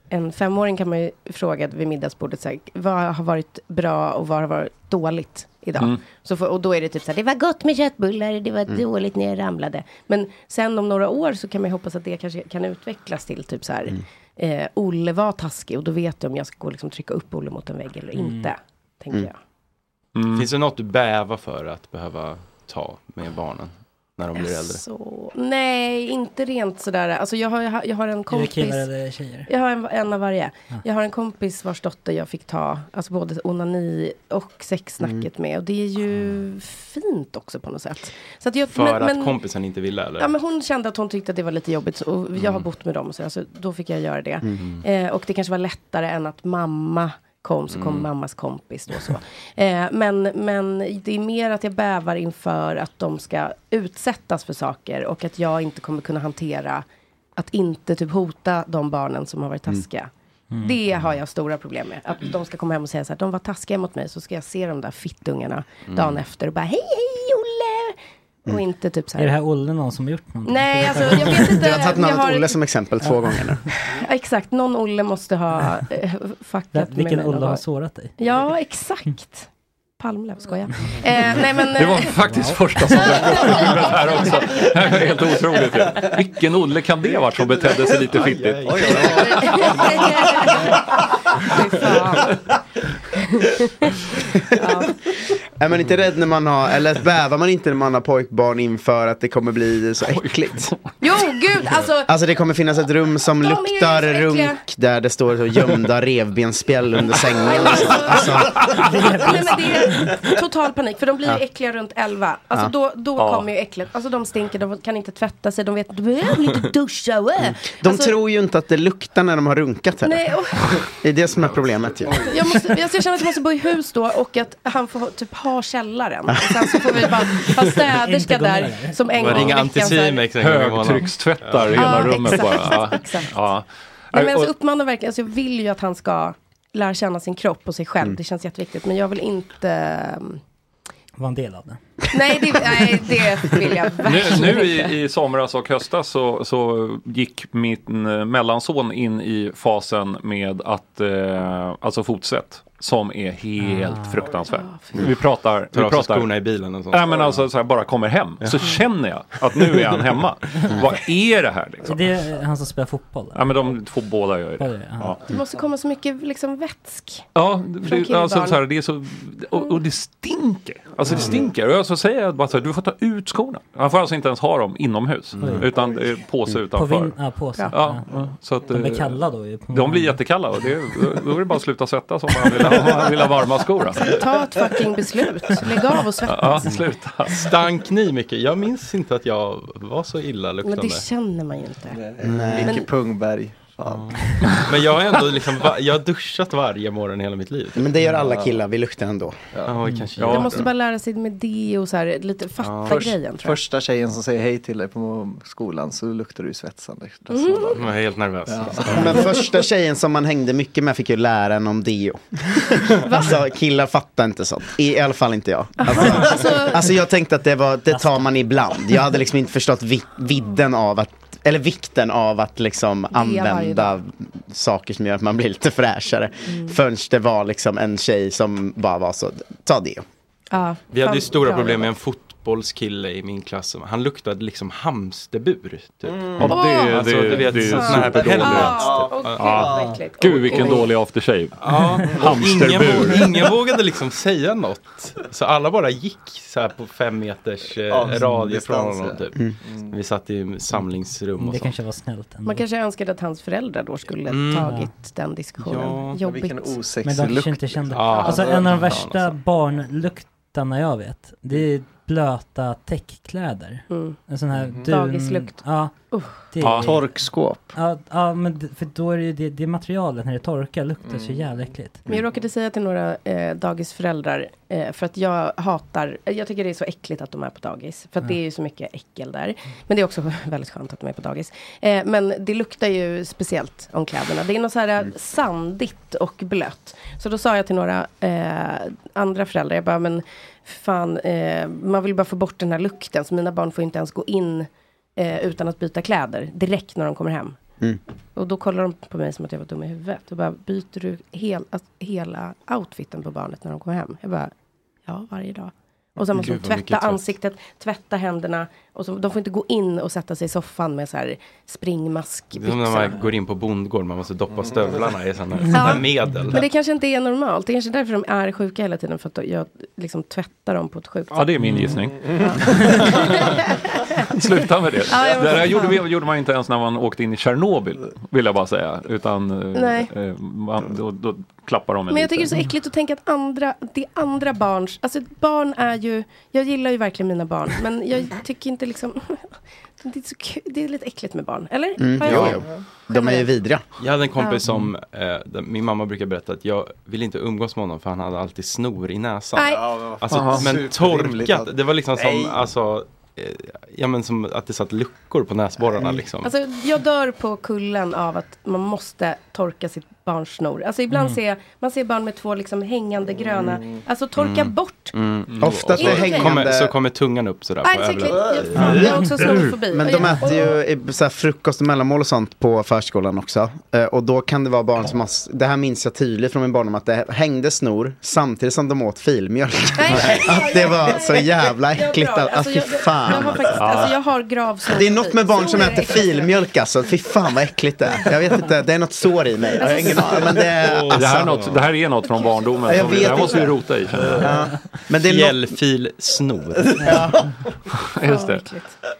en femåring kan man ju fråga vid middagsbordet så här, vad har varit bra och vad har varit dåligt idag? Mm. Så för, och då är det typ så här, det var gott med köttbullar, det var Mm. dåligt när jag ramlade. Men sen om några år så kan man ju hoppas att det kanske kan utvecklas till typ så här, eh, Olle var taskig och då vet jag om jag ska gå och liksom trycka upp Olle mot en vägg eller Mm. inte. Tänker jag. Finns det något du bävar för att behöva ta med barnen när de blir äldre? Så, nej, inte rent sådär. Alltså jag har, jag har- jag har en Är det kompis. killar eller tjejer? Jag har en, en av varje. Jag har en kompis vars dotter jag fick ta, alltså både onani och sexsnacket med. Och det är ju fint också på något sätt. Så att jag, För men- att men- kompisen inte ville eller? Ja men hon kände att hon tyckte att det var lite jobbigt och jag har Mm. bott med dem så, så då fick jag göra det. Mm. Eh, och det kanske var lättare än att mamma kom så kom Mm. mammas kompis då så. Eh, men, men det är mer att jag bävar inför att de ska utsättas för saker och att jag inte kommer kunna hantera att inte typ hota de barnen som har varit Mm. taskiga. Det har jag stora problem med. Att de ska komma hem och säga så här, de var taskiga mot mig, så ska jag se de där fittungarna Mm. dagen efter och bara hej hej! Och inte typ så här. Är det här Olle någon som har gjort någonting? Nej, alltså jag vet *laughs* inte. Du har tagit namnet har- Olle som exempel två gånger nu. Exakt, någon Olle måste ha eh, fuckat med Vilken Olle har sårat dig? Ja, exakt. Palmlöv, skoja. Eh, nej, men, Det var eh, faktiskt första som dök upp i huvudet här också. Det är helt otroligt. ju. Vilken Olle kan det ha varit som betedde sig lite fittigt? *laughs* *laughs* *laughs* Är man inte rädd när man har, eller bävar man inte när man har pojkbarn inför att det kommer bli så äckligt? Jo, gud, alltså. Alltså det kommer finnas ett rum som luktar runk där det står så gömda revbensspjäll under sängen. Alltså, Nej, men det är total panik, för de blir ju Ja. äckliga runt 11. Alltså Ja. då, då Ja. kommer ju äcklet. Alltså de stinker, de kan inte tvätta sig, de vet, du behöver inte duscha. Wä. de alltså, tror ju inte att det luktar när de har runkat heller. Nej, och, Det är det som är problemet ju. jag, måste, alltså jag känner att jag måste bo i hus då och att han får typ ha källaren. Och sen så får vi bara ha städerska där som en gång i veckan. Högtryckstvättar Ja, hela rummet exakt, bara. Ja. exakt. Ja. Nej, men alltså, uppmanar verkligen, alltså, jag vill ju att han ska lära känna sin kropp och sig själv. Mm. Det känns jätteviktigt. Men jag vill inte... um, Var en del av det. Nej, det, nej, det vill jag Nu, verkligen nu inte. i, i somras och höstas så, så gick min eh, mellanson in i fasen med att, eh, alltså fotsätt, som är helt fruktansvärt. Vi pratar... Tar vi pratar skorna i bilen och sånt. Nej men alltså så här, bara kommer hem så känner jag att nu är han hemma. *laughs* Vad är det här liksom? Det är han som spelar fotboll? Ja men de två båda gör ju det. Ja. Det måste komma så mycket liksom vätsk. Ja, det, alltså, så här, det är så, och, och det stinker. Alltså det stinker. Och så säger jag bara så här, du får ta ut skorna. Han får alltså inte ens ha dem inomhus. Mm. Utan det är påse På utanför. vin- ja, påse. Ja, Ja. så att, De blir eh, kalla då ju på De blir jättekalla och det, är- då är det bara att sluta svettas om man vill om man vill ha varma skor. Alltså. Ta ett fucking beslut. Lägg av och svettas. Ja, sluta. Stank ni mycket? Jag minns inte att jag var så illa Men det känner man ju inte. Micke Men- Pungberg. Fan. Men jag har ändå liksom, jag har duschat varje morgon hela mitt liv. Men det gör alla killar, vi luktar ändå. Ja, kanske Jag måste bara lära sig med det och så här, lite fatta Först, grejen tror jag. första tjejen som säger hej till dig på skolan så luktar du svetsande. Mm. Jag är helt nervös. Men första tjejen som man hängde mycket med fick ju lära en om deo. *laughs* alltså killar fattar inte sånt. I, i alla fall inte jag. Alltså, alltså jag tänkte att det, var, det tar man ibland. Jag hade liksom inte förstått vi, vidden av att eller vikten av att liksom använda saker som gör att man blir lite fräschare. Förrän det var liksom en tjej som bara var så, ta deo. Ja, Vi hade ju stora problem med en fot, fotbollskille i min klass. Han luktade liksom hamsterbur. Typ. Ja, det- alltså, det- du vet, det är superdåligt. helvete. Ja, åh, gud, vilken Oj. dålig aftershave. Ingen, Hamsterbur. vågade, ingen vågade liksom säga något. Så alla bara gick så här på fem meters eh, radie från honom. Typ. Mm. Vi satt i samlingsrum och Det så. kanske var snällt ändå. Man kanske önskade att hans föräldrar då skulle Mm. tagit den diskussionen. Ja, Jobbigt. Vilken Men osexig lukt. inte kände. Ja, alltså en av de värsta fan, barnluktarna jag vet. Det är blöta täckkläder. Mm. En sån här Mhm. dun... Dagislukt. Ja. Usch. Det Ja. är... Torkskåp. Ja, ja, men för då är det ju det, det materialet när det torkar luktar Mm. så jävla äckligt. Men jag råkade säga till några eh, dagisföräldrar, eh, för att jag hatar, jag tycker det är så äckligt att de är på dagis. För att det är ju så mycket äckel där. Men det är också *laughs* väldigt skönt att de är på dagis. Eh, men det luktar ju speciellt om kläderna. Det är något så här Mm. sandigt och blött. Så då sa jag till några eh, andra föräldrar, jag bara, men fan, eh, man vill bara få bort den här lukten. Så mina barn får inte ens gå in eh, utan att byta kläder direkt när de kommer hem. Mm. Och då kollar de på mig som att jag var dum i huvudet. Och bara, byter du hel, alltså, hela outfiten på barnet när de kommer hem? Jag bara, ja varje dag. Och sen måste Gud, de tvätta tvätt. ansiktet, tvätta händerna. Och så, de får inte gå in och sätta sig i soffan med så här springmask. Det är som när man går in på bondgård, man måste doppa stövlarna i sådana Ja. här medel. Men det kanske inte är normalt. Det är kanske är därför de är sjuka hela tiden. För att jag liksom tvättar dem på ett sjukt Ja, det är min gissning. *laughs* Sluta med det. Ja, det fan. gjorde, vi, gjorde man inte ens när man åkte in i Tjernobyl, vill jag bara säga. Utan eh, Nej. eh, man, då, då klappar de en Men jag tycker det lite. är så äckligt att tänka att andra, det är andra barns, alltså barn är ju, jag gillar ju verkligen mina barn, men jag *laughs* tycker inte liksom, *laughs* det är, så kul, det är lite äckligt med barn, eller? Mm, jo. De är ju vidriga. Jag hade en kompis som, eh, min mamma brukar berätta att jag ville inte umgås med honom för han hade alltid snor i näsan. Nej. Alltså, Aha. men torkat, det var liksom som, Nej. alltså, eh, ja men som att det satt luckor på näsborrarna liksom. Alltså jag dör på kullen av att man måste torka sitt barns snor. Alltså ibland Mm. ser jag, man ser barn med två liksom hängande gröna, alltså torka Mm. bort. Mm. Ofta Och så är hängande- kommer, så kommer tungan upp sådär Nej, på. Jag- fan, jag har också snorfobi. Men de äter ju så här frukost och mellanmål och sånt på förskolan också. Eh, och då kan det vara barn som har, det här minns jag tydligt från min barndom, att det hängde snor samtidigt som de åt filmjölk. *laughs* att det var så jävla äckligt. Alltså, att, fy jag- jag- fan. Jag har faktiskt, alltså jag har gravsår. Det är något med barn som äter filmjölk alltså. Fy fan vad äckligt det är. Jag vet inte, det är något sår i mig. Men det är, det, här är alltså, något, det här är något från barndomen. Ja, jag vet det här måste vi rota i. ja. Men det är något, Fjällfil snor. *laughs* Just det.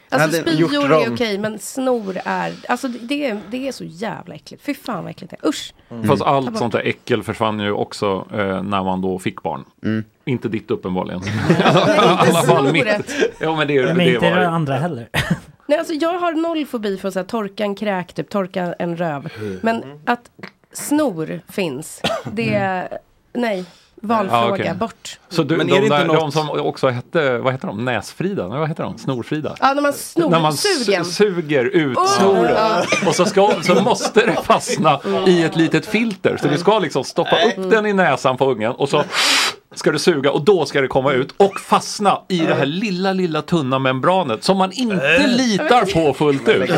Alltså spyor är okej, men snor är, alltså det är, det är så jävla äckligt. Fy fan vad äckligt det är. Usch. Fast Ta allt sånt där äckel försvann ju också eh, när man då fick barn. Mm. Inte ditt uppenbarligen. *laughs* I alla fall mitt. Ja, men det, Men det inte det var... andra heller. Nej, alltså jag har noll fobi för att så här, torka en kräk, typ torka en röv. Men att snor finns, det är, nej, valfråga, Ja, okej. bort. Så du, Men de, är det inte där, de något- som också hette, vad heter de, Näsfrida? Nej, vad heter de? Snorfrida? Ja, när man snor, När man sugen. su- suger ut Oh, snoret. ja. Och så, ska, så måste det fastna i ett litet filter. Så du ska liksom stoppa upp den i näsan på ungen och så ska du suga och då ska det komma ut och fastna i det här lilla, lilla tunna membranet som man inte litar på fullt ut.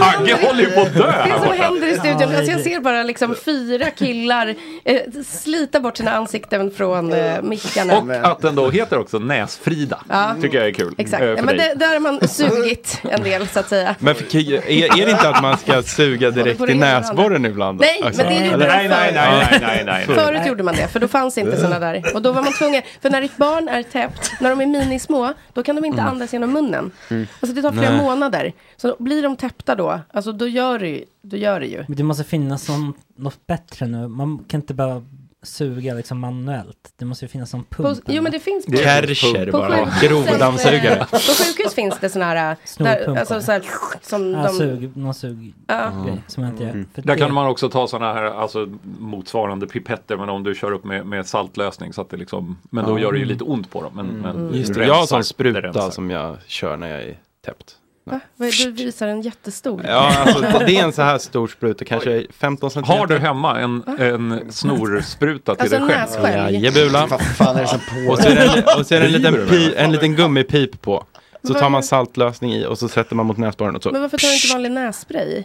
Hagge håller ju på att dö Det här som borta. händer i studion, alltså jag ser bara liksom fyra killar eh, slita bort sina ansikten från eh, mickarna. Och att den då heter också Näsfrida. Ja. Tycker jag är kul. Exakt, eh, ja, men dig. det, där har man sugit en del så att säga. Men för, är, är det inte att man ska suga direkt det i näsborren ibland? Nej, men det gjorde man Nej, nej, nej, nej, nej, nej. Förut gjorde man det, för då fanns inte sådana där. Och då var man tvungen, för när ett barn är täppt, när de är minismå, då kan de inte Mm. andas genom munnen. Alltså det tar flera Nej. månader. Så blir de täppta då, alltså då gör det ju, då gör det ju. Men det måste finnas något bättre nu. Man kan inte bara suga liksom manuellt. Det måste ju finnas någon På, pump. jo men det finns på, Kärcher på bara. Grovdammsugare. eh, *laughs* På sjukhus finns det sådana här, där, Snorpumpar. alltså så här, som Ja, de... sug, någon sug Ja. grej som jag inte gör. Mm. För Där det- kan man också ta sådana här alltså, motsvarande pipetter men om du kör upp med, med saltlösning så att det liksom Men då Ja. gör det ju lite ont på dem. Men, men Just du det, jag har en sån det spruta som jag kör när jag är täppt. Va? Du visar en jättestor. Ja, alltså det, är en så här stor spruta, kanske 15 centimeter. Har du hemma en, en snorspruta till Alltså dig en själv? nässkölj? Jajebula. vad fan är det som på? Och så är det en, och så är det en, liten, pi, en liten gummipip på. Så tar man saltlösning i och så sätter man mot näsborren och så. Men varför tar du inte vanlig nässpray?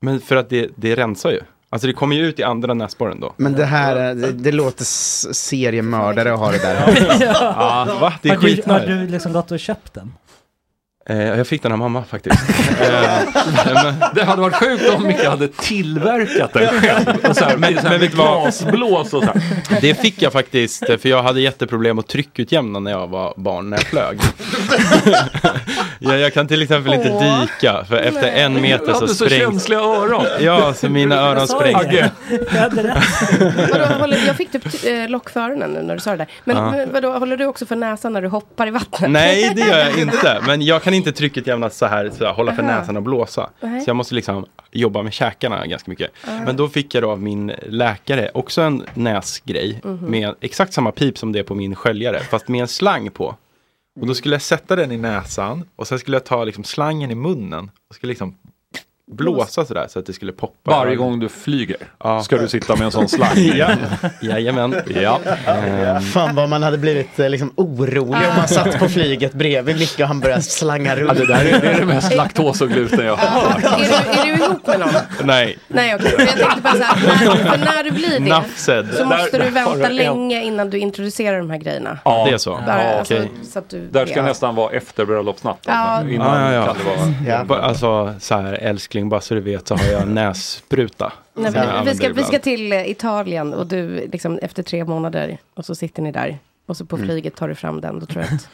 Men för att det, det rensar ju. Alltså det kommer ju ut i andra näsborren då. Men det här, det, det låter seriemördare att ha det där. *laughs* Ja, va? Det är har, du, har du liksom gått och köpt den? Eh, jag fick den av mamma faktiskt. *laughs* eh, men, Det hade varit sjukt om Micke hade tillverkat den själv. Och så här, med, så här, med du glasblås och så här. det fick jag faktiskt, eh, för jag hade jätteproblem att tryckutjämna när jag var barn, när jag flög. *laughs* jag, jag kan till exempel inte Åh. dyka, för efter en Du meter så hade så sprängs... känsliga öron. Ja, så mina öron sprängs. Jag hade rätt. Jag fick typ lock för öronen nu när du sa det där. Men, men vadå, håller du också för näsan när du hoppar i vattnet? Nej, det gör jag inte. Men jag kan inte tryckutjämna så här, så här hålla för Aha. näsan och blåsa. Nej. Så jag måste liksom jobba med käkarna ganska mycket. Men då fick jag då av min läkare också en näsgrej Mhm. med exakt samma pip som det är på min sköljare, fast med en slang på. Och då skulle jag sätta den i näsan och sen skulle jag ta liksom slangen i munnen och skulle liksom blåsa sådär så att det skulle poppa. Varje gång du flyger Ja. ska du sitta med en sån slang. *laughs* ja, jajamän. Ja. Ehm, Fan vad man hade blivit eh, liksom orolig om man satt på flyget bredvid Micke och han började slanga Ja, runt. det där är, det är det mest *laughs* laktos och gluten jag har hört. är, du, är du ihop med någon? nej, Nej okej, Men jag tänkte bara så här, när, för när du blir det så måste Där- du där vänta länge innan du introducerar de här grejerna. Ja, Det är så. Ja, alltså, okej. så att du, Där ska ja. nästan vara efter bröllopsnatten. Ja. Innan Ja, ja, ja. kan det vara... Ja. Alltså så här, älskling, bara så du vet så har jag *laughs* nässpruta. Nej, jag men, vi, ska, vi ska till eh, Italien och du liksom efter tre månader och så sitter ni där. Och så på flyget tar du fram den. Då tror jag att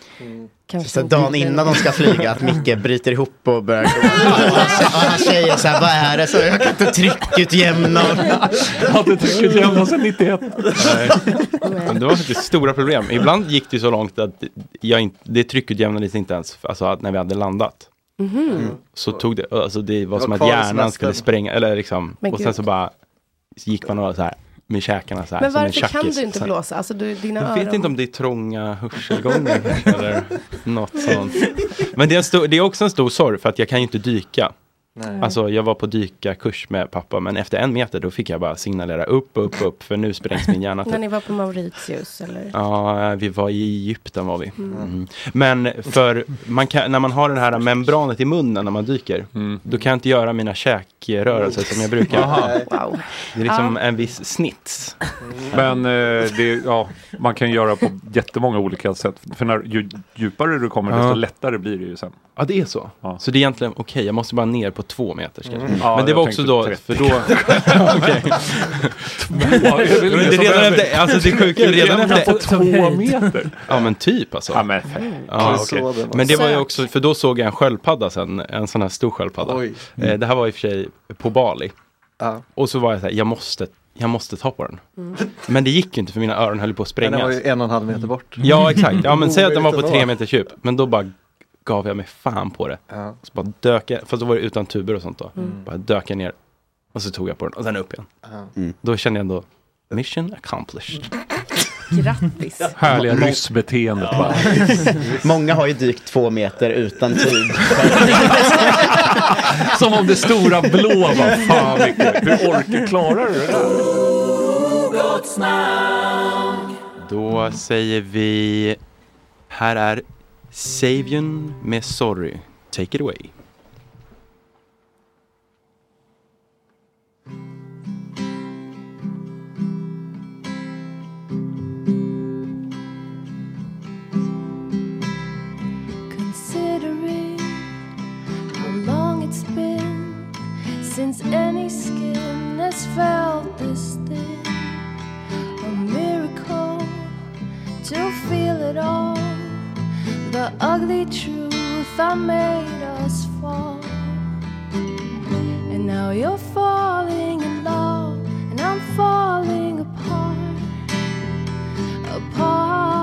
kanske Så dagen innan de ska flyga, att Micke *laughs* bryter ihop och börjar han säger så här, vad är det? Så jag kan inte tryckutjämna. Hade trycket jämnat sedan 91. Nej. Men det var faktiskt stora problem. Ibland gick det så långt att jag inte, det tryckutjämnades inte ens alltså, när vi hade landat. Mhm. Så tog det, alltså det var Det som att hjärnan skulle spränga, eller liksom, Men och sen gud. så bara gick man och så här med käkarna så här. Men varför kan du inte blåsa? Alltså du, dina Jag öron. vet inte om det är trånga hörselgångar eller något sånt. *laughs* Men det är, stor, det är också en stor sorg för att jag kan ju inte dyka. Alltså jag var på dykarkurs med pappa men efter en meter då fick jag bara signalera upp, upp, upp för nu sprängs min hjärna. *laughs* När ni var på Mauritius eller? Ja, vi var i Egypten var vi. Mm. Men för man kan, när man har det här membranet i munnen när man dyker, då kan jag inte göra mina käkrörelser som jag brukar. *laughs* Wow. Det är liksom en viss snits. Men eh, det, ja, man kan göra på jättemånga olika sätt. För när, ju djupare du kommer desto Ja. lättare blir det ju sen. Ja, det är så. Ja. Så det är egentligen okej, jag måste bara ner på två meter. kanske. Ja, Men det var också då, 30. för då... Okej. *laughs* Ja, det redan efter, alltså det sjuka är redan Redan efter... på två meter. Ja men typ alltså. Ja, men, Ja, okej. det var. Men det var ju också, för då såg jag en sköldpadda sen, en sån här stor sköldpadda. Oj. Eh, det här var i och för sig på Bali. Ja. Och så var jag så här, jag måste, jag måste ta på den. Men det gick ju inte för mina öron höll på att Men den var sprängas. ju en och en halv meter bort. Ja exakt, ja men säg att den var på tre meters djup. Men då bara gav jag mig fan på det. Ja. Så bara dök jag, fast då var det utan tuber och sånt då. Bara dök jag ner. Och så tog jag på den och sen upp igen. Ja. Då kände jag ändå, mission accomplished. Grattis. Härliga ryssbeteendet bara. *laughs* Många har ju dykt två meter utan tub. *laughs* Som om det stora blå var fan mycket. Hur orkar klarar du det där? Då säger vi, här är Savion med Sorry. Take it away. Considering how long it's been since any skin has felt this thin. A miracle to feel it all. The ugly truth that made us fall. And now you're falling in love, and I'm falling apart. Apart.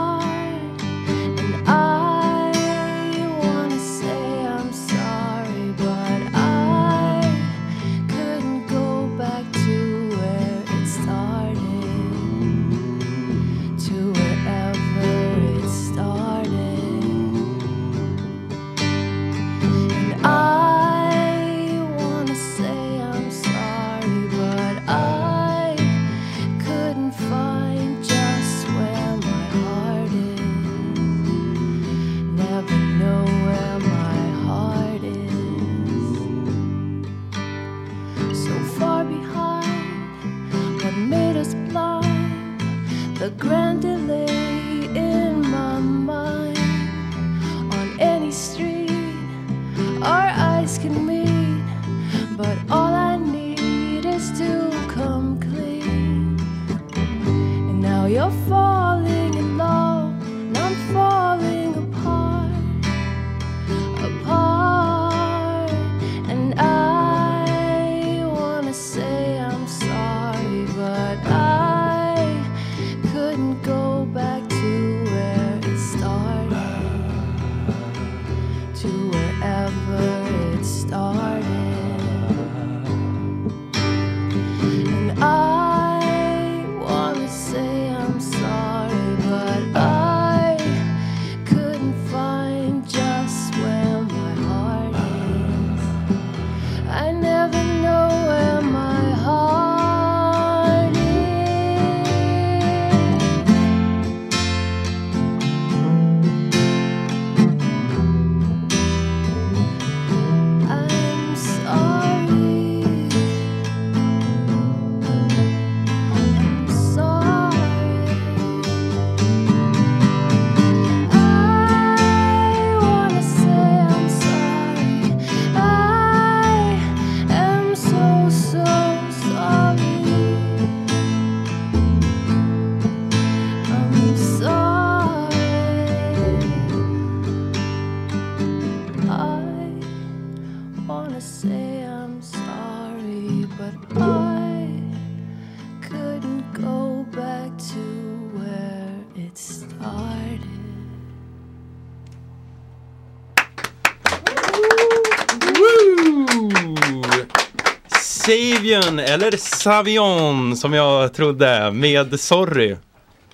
Savion, eller Savion som jag trodde, med Sorry.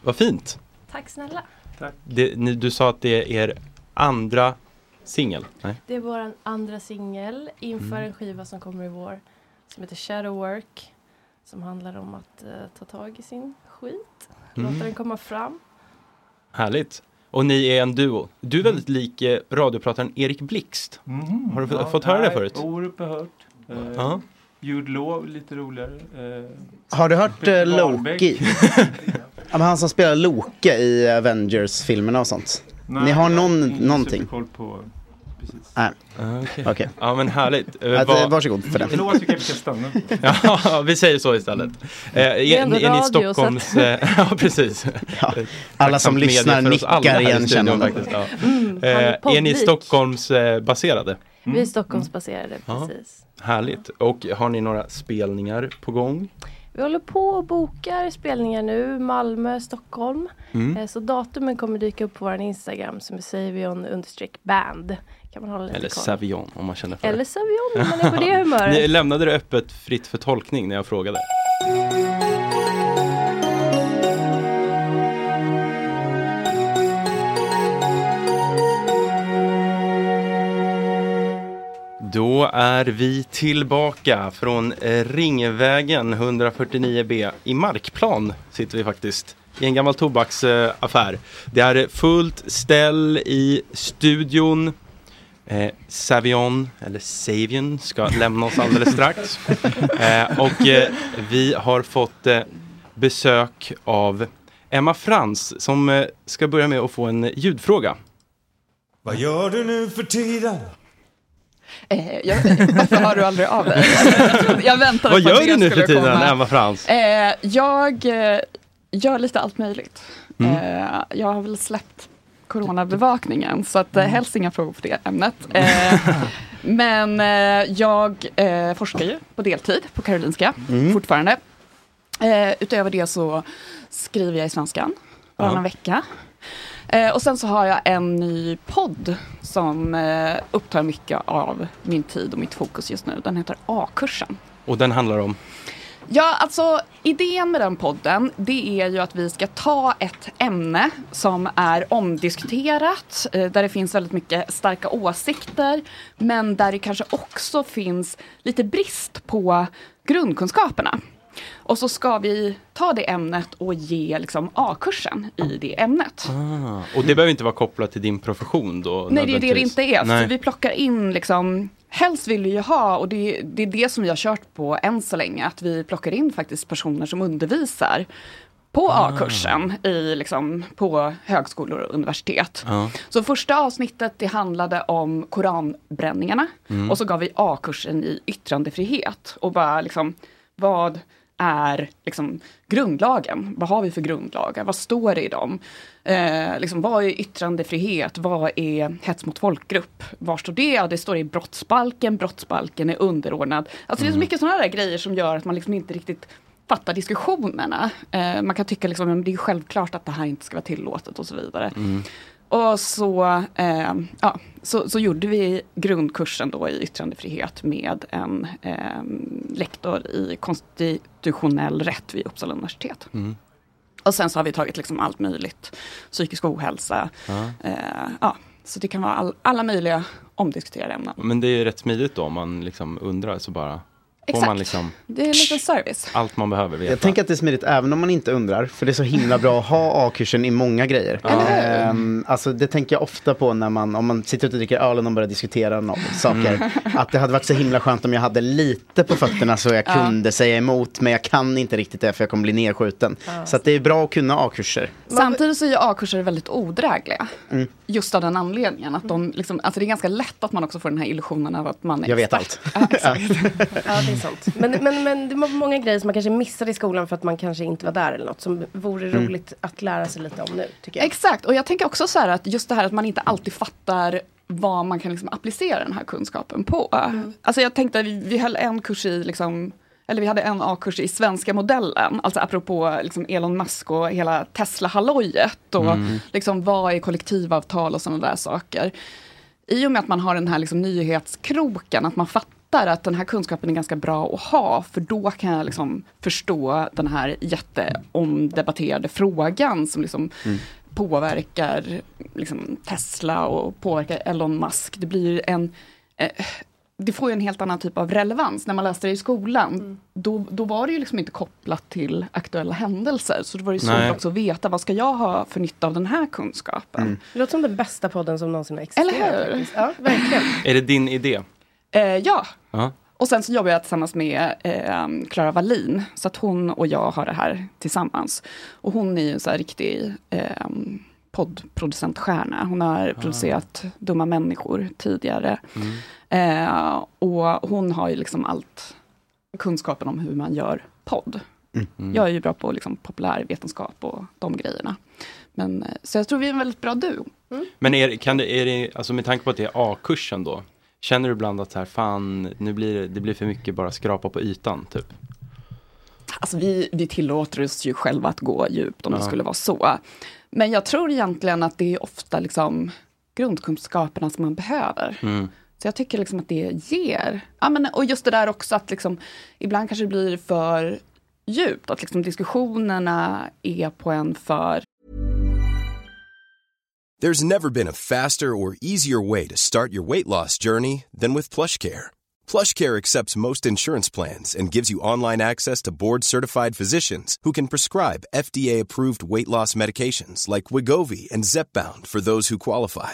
Vad fint. Tack snälla. Det, ni, du sa att det är er andra singel? Det är vår andra singel inför Mm. en skiva som kommer i vår som heter Shadow Work. Som handlar om att eh, ta tag i sin skit, Mm. låta den komma fram. Härligt. Och ni är en duo. Du är väldigt lik eh, radioprataren Erik Blixt. Har du Ja, fått höra det nej, förut? Orup har hört. Eh, Ja. Jude Law, lite roligare. Eh, Har du hört Wahlbeck. Loki? *laughs* ja, men han som spelar Loke i Avengers-filmerna och sånt. Nej, Ni har jag någon, ingen någonting? superkoll på... Precis. Nej. Ah, Okej. Okej. Ja men härligt. Eh, Att, eh, varsågod för den. Förlåt, vi kanske ska stanna. *laughs* ja, vi säger så istället. Eh, är, är ändå är ni radio, Stockholms... eh, *laughs* ja, precis. Ja, alla som lyssnar nickar igenkännande. Ja. Mm, Eh, är ni poddlik. Stockholms eh, baserade? Vi är Stockholmsbaserade, Ja. precis. Härligt. Och har ni några spelningar på gång? Vi håller på och bokar spelningar nu, Malmö, Stockholm. Mm. Eh, Så datumen kommer dyka upp på vår Instagram som är savion understreck band. Kan man hålla lite Eller. Savion om man känner för Eller det. Savion om man är på det *laughs* humöret. Ni lämnade det öppet fritt för tolkning när jag frågade. Då är vi tillbaka från eh, Ringvägen 149B. I Markplan sitter vi faktiskt. I en gammal tobaksaffär. Det är fullt ställ i studion. Eh, Savion, eller Savion, ska lämna oss alldeles strax. *laughs* Eh, och eh, vi har fått eh, besök av Emma Frans som eh, ska börja med att få en ljudfråga. Vad gör du nu för tiden? Eh, jag, varför hör du aldrig av dig? *laughs* Jag väntade Vad gör det du nu för tiden. Emma Frans? Eh, jag eh, gör lite allt möjligt. Mm. Eh, jag har väl släppt coronabevakningen så att eh, Mm. helst inga frågor på det ämnet. Eh, *laughs* men eh, jag forskar ju på deltid på Karolinska Mm. fortfarande. Utöver det så skriver jag i Svenskan varannan vecka. Eh, och sen så har jag en ny podd som eh, upptar mycket av min tid och mitt fokus just nu. Den heter A-kursen. Och den handlar om? Ja, alltså idén med den podden det är ju att vi ska ta ett ämne som är omdiskuterat, eh, där det finns väldigt mycket starka åsikter, men där det kanske också finns lite brist på grundkunskaperna. Och så ska vi ta det ämnet och ge liksom A-kursen i det ämnet. Ah, och det behöver inte vara kopplat till din profession då? Nej, det är det det inte är. Nej. För vi plockar in liksom Helst vill vi ju ha, och det, det är det som vi har kört på än så länge, att vi plockar in faktiskt personer som undervisar på Ah. A-kursen i, liksom, på högskolor och universitet. Ja. Så första avsnittet det handlade om koranbränningarna Mm. och så gav vi A-kursen i yttrandefrihet och bara liksom vad är liksom grundlagen? Vad har vi för grundlagar? Vad står det i dem? Eh, liksom, vad är yttrandefrihet? Vad är hets mot folkgrupp? Var står det? Ja, det står i brottsbalken. Brottsbalken är underordnad. Alltså det är så mycket sådana där grejer som gör att man liksom inte riktigt fattar diskussionerna. Eh, man kan tycka liksom, det är självklart att det här inte ska vara tillåtet och så vidare. Mm. Och så, eh, ja, så, så gjorde vi grundkursen då i yttrandefrihet med en eh, lektor i konstitutionell rätt vid Uppsala universitet. Mm. Och sen så har vi tagit liksom allt möjligt, psykisk ohälsa, Ja. eh, ja, så det kan vara all, alla möjliga omdiskuterade ämnen. Men det är ju rätt smidigt då om man liksom undrar så bara får Exakt. man liksom Det är en liten service. allt man behöver veta. Jag tänker att det är smidigt även om man inte undrar, för det är så himla bra att ha A-kursen i många grejer. Eller Ehm, alltså det tänker jag ofta på när man, om man sitter ute och dricker öl och någon börjar diskutera no saker. *laughs* Att det hade varit så himla skönt om jag hade lite på fötterna så jag Ja. kunde säga emot, men jag kan inte riktigt det för jag kommer bli nedskjuten. Ja. Så att det är bra att kunna A-kurser. Samtidigt så är A-kurser väldigt odrägliga. Mm. Just av den anledningen. Att de liksom, alltså det är ganska lätt att man också får den här illusionen av att man är Jag vet expert. allt. *laughs* Ja, exakt. *laughs* Ja, det är sant. Men, men, men det var många grejer som man kanske missade i skolan för att man kanske inte var där eller något som vore Mm. roligt att lära sig lite om nu, tycker jag. Exakt, och jag tänker också så här att just det här att man inte alltid fattar vad man kan liksom applicera den här kunskapen på. Alltså jag tänkte att vi, vi höll en kurs i liksom eller vi hade en A-kurs i svenska modellen, alltså apropå liksom Elon Musk och hela Tesla-hallojet och Mm. liksom vad är kollektivavtal och sådana där saker. I och med att man har den här liksom nyhetskroken, att man fattar att den här kunskapen är ganska bra att ha, för då kan jag liksom förstå den här jätteomdebatterade frågan som liksom Mm. påverkar liksom Tesla och påverkar Elon Musk. Det blir en eh, det får ju en helt annan typ av relevans. När man läste det i skolan, då, då var det ju liksom inte kopplat till aktuella händelser. Så det var ju svårt Nej. också att veta, vad ska jag ha för nytta av den här kunskapen? Det låter som den bästa podden som någonsin har existerat. Eller hur? Ja, verkligen. *laughs* Är det din idé? Eh, ja, Ja. och sen så jobbar jag tillsammans med eh, Clara Wallin. Så att hon och jag har det här tillsammans. Och hon är ju en så här riktig eh, poddproducentstjärna. Hon har producerat Dumma människor tidigare. Eh, och hon har ju liksom allt kunskapen om hur man gör podd. Mm. Jag är ju bra på liksom populärvetenskap och de grejerna. Men, eh, så jag tror vi är en väldigt bra duo. Men är, kan det, är det, alltså med tanke på att det är A-kursen då, känner du ibland att så här, fan, nu blir det, det blir för mycket bara skrapa på ytan, typ? Alltså vi, vi tillåter oss ju själva att gå djupt om det Ja. skulle vara så. Men jag tror egentligen att det är ofta liksom grundkunskaperna som man behöver. Mm. Så jag tycker liksom att det ger. Ja, men, och just det där också att liksom, ibland kanske det blir för djupt. Att liksom diskussionerna är på en för There's never been a faster or easier way to start your weight loss journey than with PlushCare. PlushCare accepts most insurance plans and gives you online access to board-certified physicians who can prescribe FDA-approved weight loss medications like Wigovi and Zepbound for those who qualify.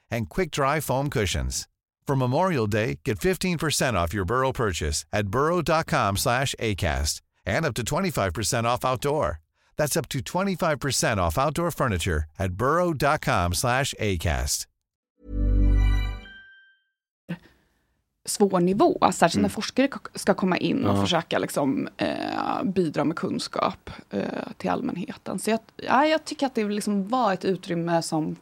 and quick-dry foam cushions. For Memorial Day, get 15% off your Burrow purchase at burrow.com slash ACAST and up to 25% off outdoor. That's up to 25% off outdoor furniture at burrow.com slash ACAST. svår nivå, särskilt när Mm. forskare k- ska komma in och Ja. försöka liksom, eh, bidra med kunskap eh, till allmänheten. Så jag, ja, jag tycker att det liksom var ett utrymme som,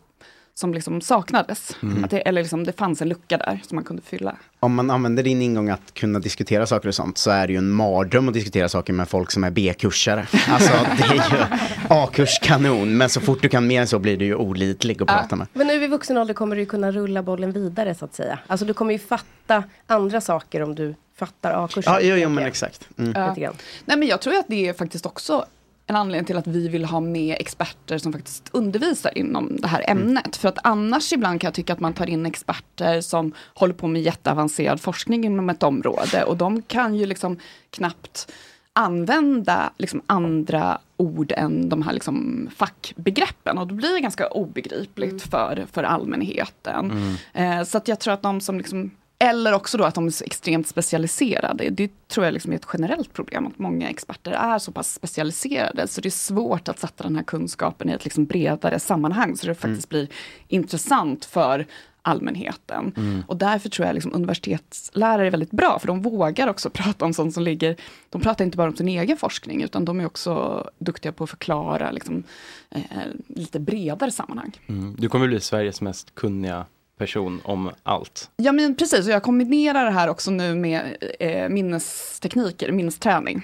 som liksom saknades. Mm. Att det, eller liksom, det fanns en lucka där som man kunde fylla. Om man använder din ingång att kunna diskutera saker och sånt så är det ju en mardröm att diskutera saker med folk som är B-kursare. *laughs* Alltså det är ju A-kurs kanon, men så fort du kan mer än så blir du ju olidlig att prata med. Men nu i vuxen ålder kommer du ju kunna rulla bollen vidare så att säga. Alltså du kommer ju fatta andra saker om du fattar A-kursen. Ja, jo, jo men exakt. Mm. Ja. Nej, men jag tror att det är faktiskt också en anledning till att vi vill ha med experter som faktiskt undervisar inom det här ämnet. För att annars ibland kan jag tycka att man tar in experter som håller på med jätteavancerad forskning inom ett område. Och de kan ju liksom knappt använda liksom andra ord än de här liksom fackbegreppen. Och då blir det ganska obegripligt för, för allmänheten. Eh, så att jag tror att de som liksom eller också då att de är så extremt specialiserade. Det tror jag liksom är ett generellt problem, att många experter är så pass specialiserade, så det är svårt att sätta den här kunskapen i ett liksom bredare sammanhang, så det faktiskt blir intressant för allmänheten. Mm. Och därför tror jag liksom universitetslärare är väldigt bra, för de vågar också *laughs* prata om sånt som ligger, de pratar inte bara om sin egen forskning, utan de är också duktiga på att förklara liksom, eh, lite bredare sammanhang. Mm. Du kommer bli Sveriges mest kunniga person om allt. Ja men precis, och jag kombinerar det här också nu med eh, minnestekniker, minnesträning.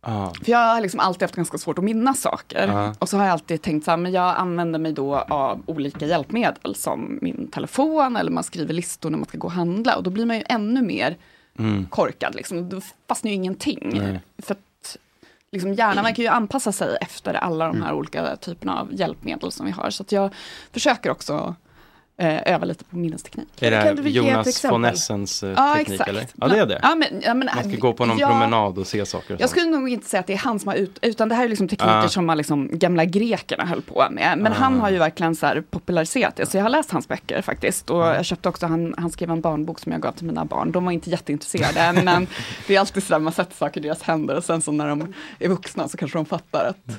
Ah. För jag har liksom alltid haft ganska svårt att minnas saker. Ja. Och så har jag alltid tänkt så här, men jag använder mig då av olika hjälpmedel som min telefon eller man skriver listor när man ska gå och handla. Och då blir man ju ännu mer Mm. korkad, liksom. då fastnar ju ingenting. Nej. För att liksom, hjärnan verkar ju anpassa sig efter alla de här Mm. olika typerna av hjälpmedel som vi har. Så att jag försöker också eh, öva lite på minnesteknik. Är det här Jonas von Essens eh, Ja, teknik exakt. eller? Ja det är det. Ja, men, ja, men, Man ska gå på någon ja, promenad och se saker. Och Jag skulle nog inte säga att det är han som har ut, utan det här är liksom tekniker Ah. som man liksom, gamla grekerna höll på med. Men Ah. han har ju verkligen så här populariserat det, så jag har läst hans böcker faktiskt. Och jag köpte också, han, han skrev en barnbok som jag gav till mina barn. De var inte jätteintresserade, *laughs* men det är alltid så där man sätter saker i deras händer och sen så när de är vuxna så kanske de fattar att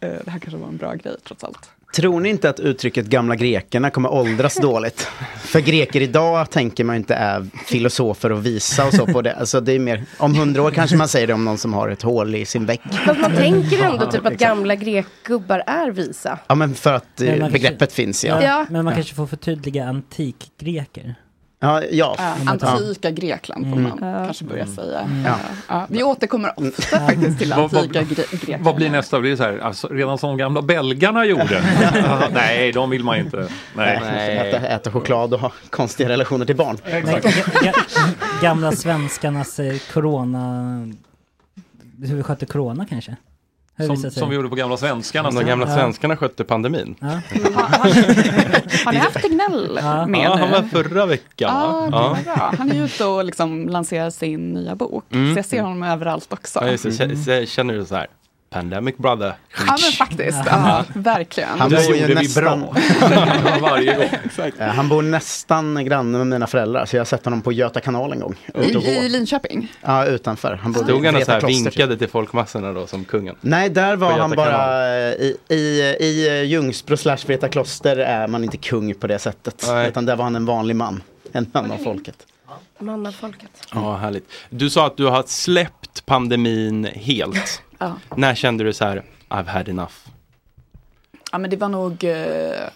eh, det här kanske var en bra grej trots allt. Tror ni inte att uttrycket gamla grekerna kommer åldras *laughs* dåligt? För greker idag tänker man inte är filosofer och visa och så på det. Alltså det är mer, om hundra år kanske man säger det om någon som har ett hål i sin vägg. Fast man tänker ändå typ att gamla grekgubbar är visa. Ja men för att eh, begreppet kanske- finns ja. Ja. Men man kanske får förtydliga antikgreker. Ja, ja. Tar- antika Grekland får Mm. man kanske börja säga. Mm. Ja. Ja, vi återkommer ofta faktiskt till antika gre- Grekland. Vad blir nästa? Blir det så här, alltså, redan som de gamla belgarna gjorde? *laughs* Nej, de vill man inte. Nej. Äta, äta choklad och ha konstiga relationer till barn. Ga- gamla svenskarnas eh, corona... Hur vi skötte corona kanske? Som, som vi gjorde på gamla svenskarna. De gamla Ja. svenskarna skötte pandemin. Ja. *laughs* Har ni haft Tegnell med Ja, nu? han var förra veckan Ja, var bra. Han är ju ute och liksom lanserar sin nya bok. Mm. Så jag ser honom överallt också. Ja, just kä- Känner du så här? Pandemic brother. Ja men faktiskt, ja, verkligen. Han Det bor ju nästan... *laughs* Varje gång. Eh, Han bor nästan granne med mina föräldrar, så jag har sett honom på Göta kanal en gång. I, I. Linköping? Ja, utanför. Han bor Stod han och så här kloster, typ. vinkade till folkmassorna då som kungen? Nej, där var han bara eh, i, i, i Ljungsbro slash Vreta kloster är man inte kung på det sättet. Utan där var han en vanlig man. En man av folket. Man av folket. Ja, härligt. Du sa att du har släppt pandemin helt. Ja. När kände du så här, I've had enough? Ja men det var nog, eh,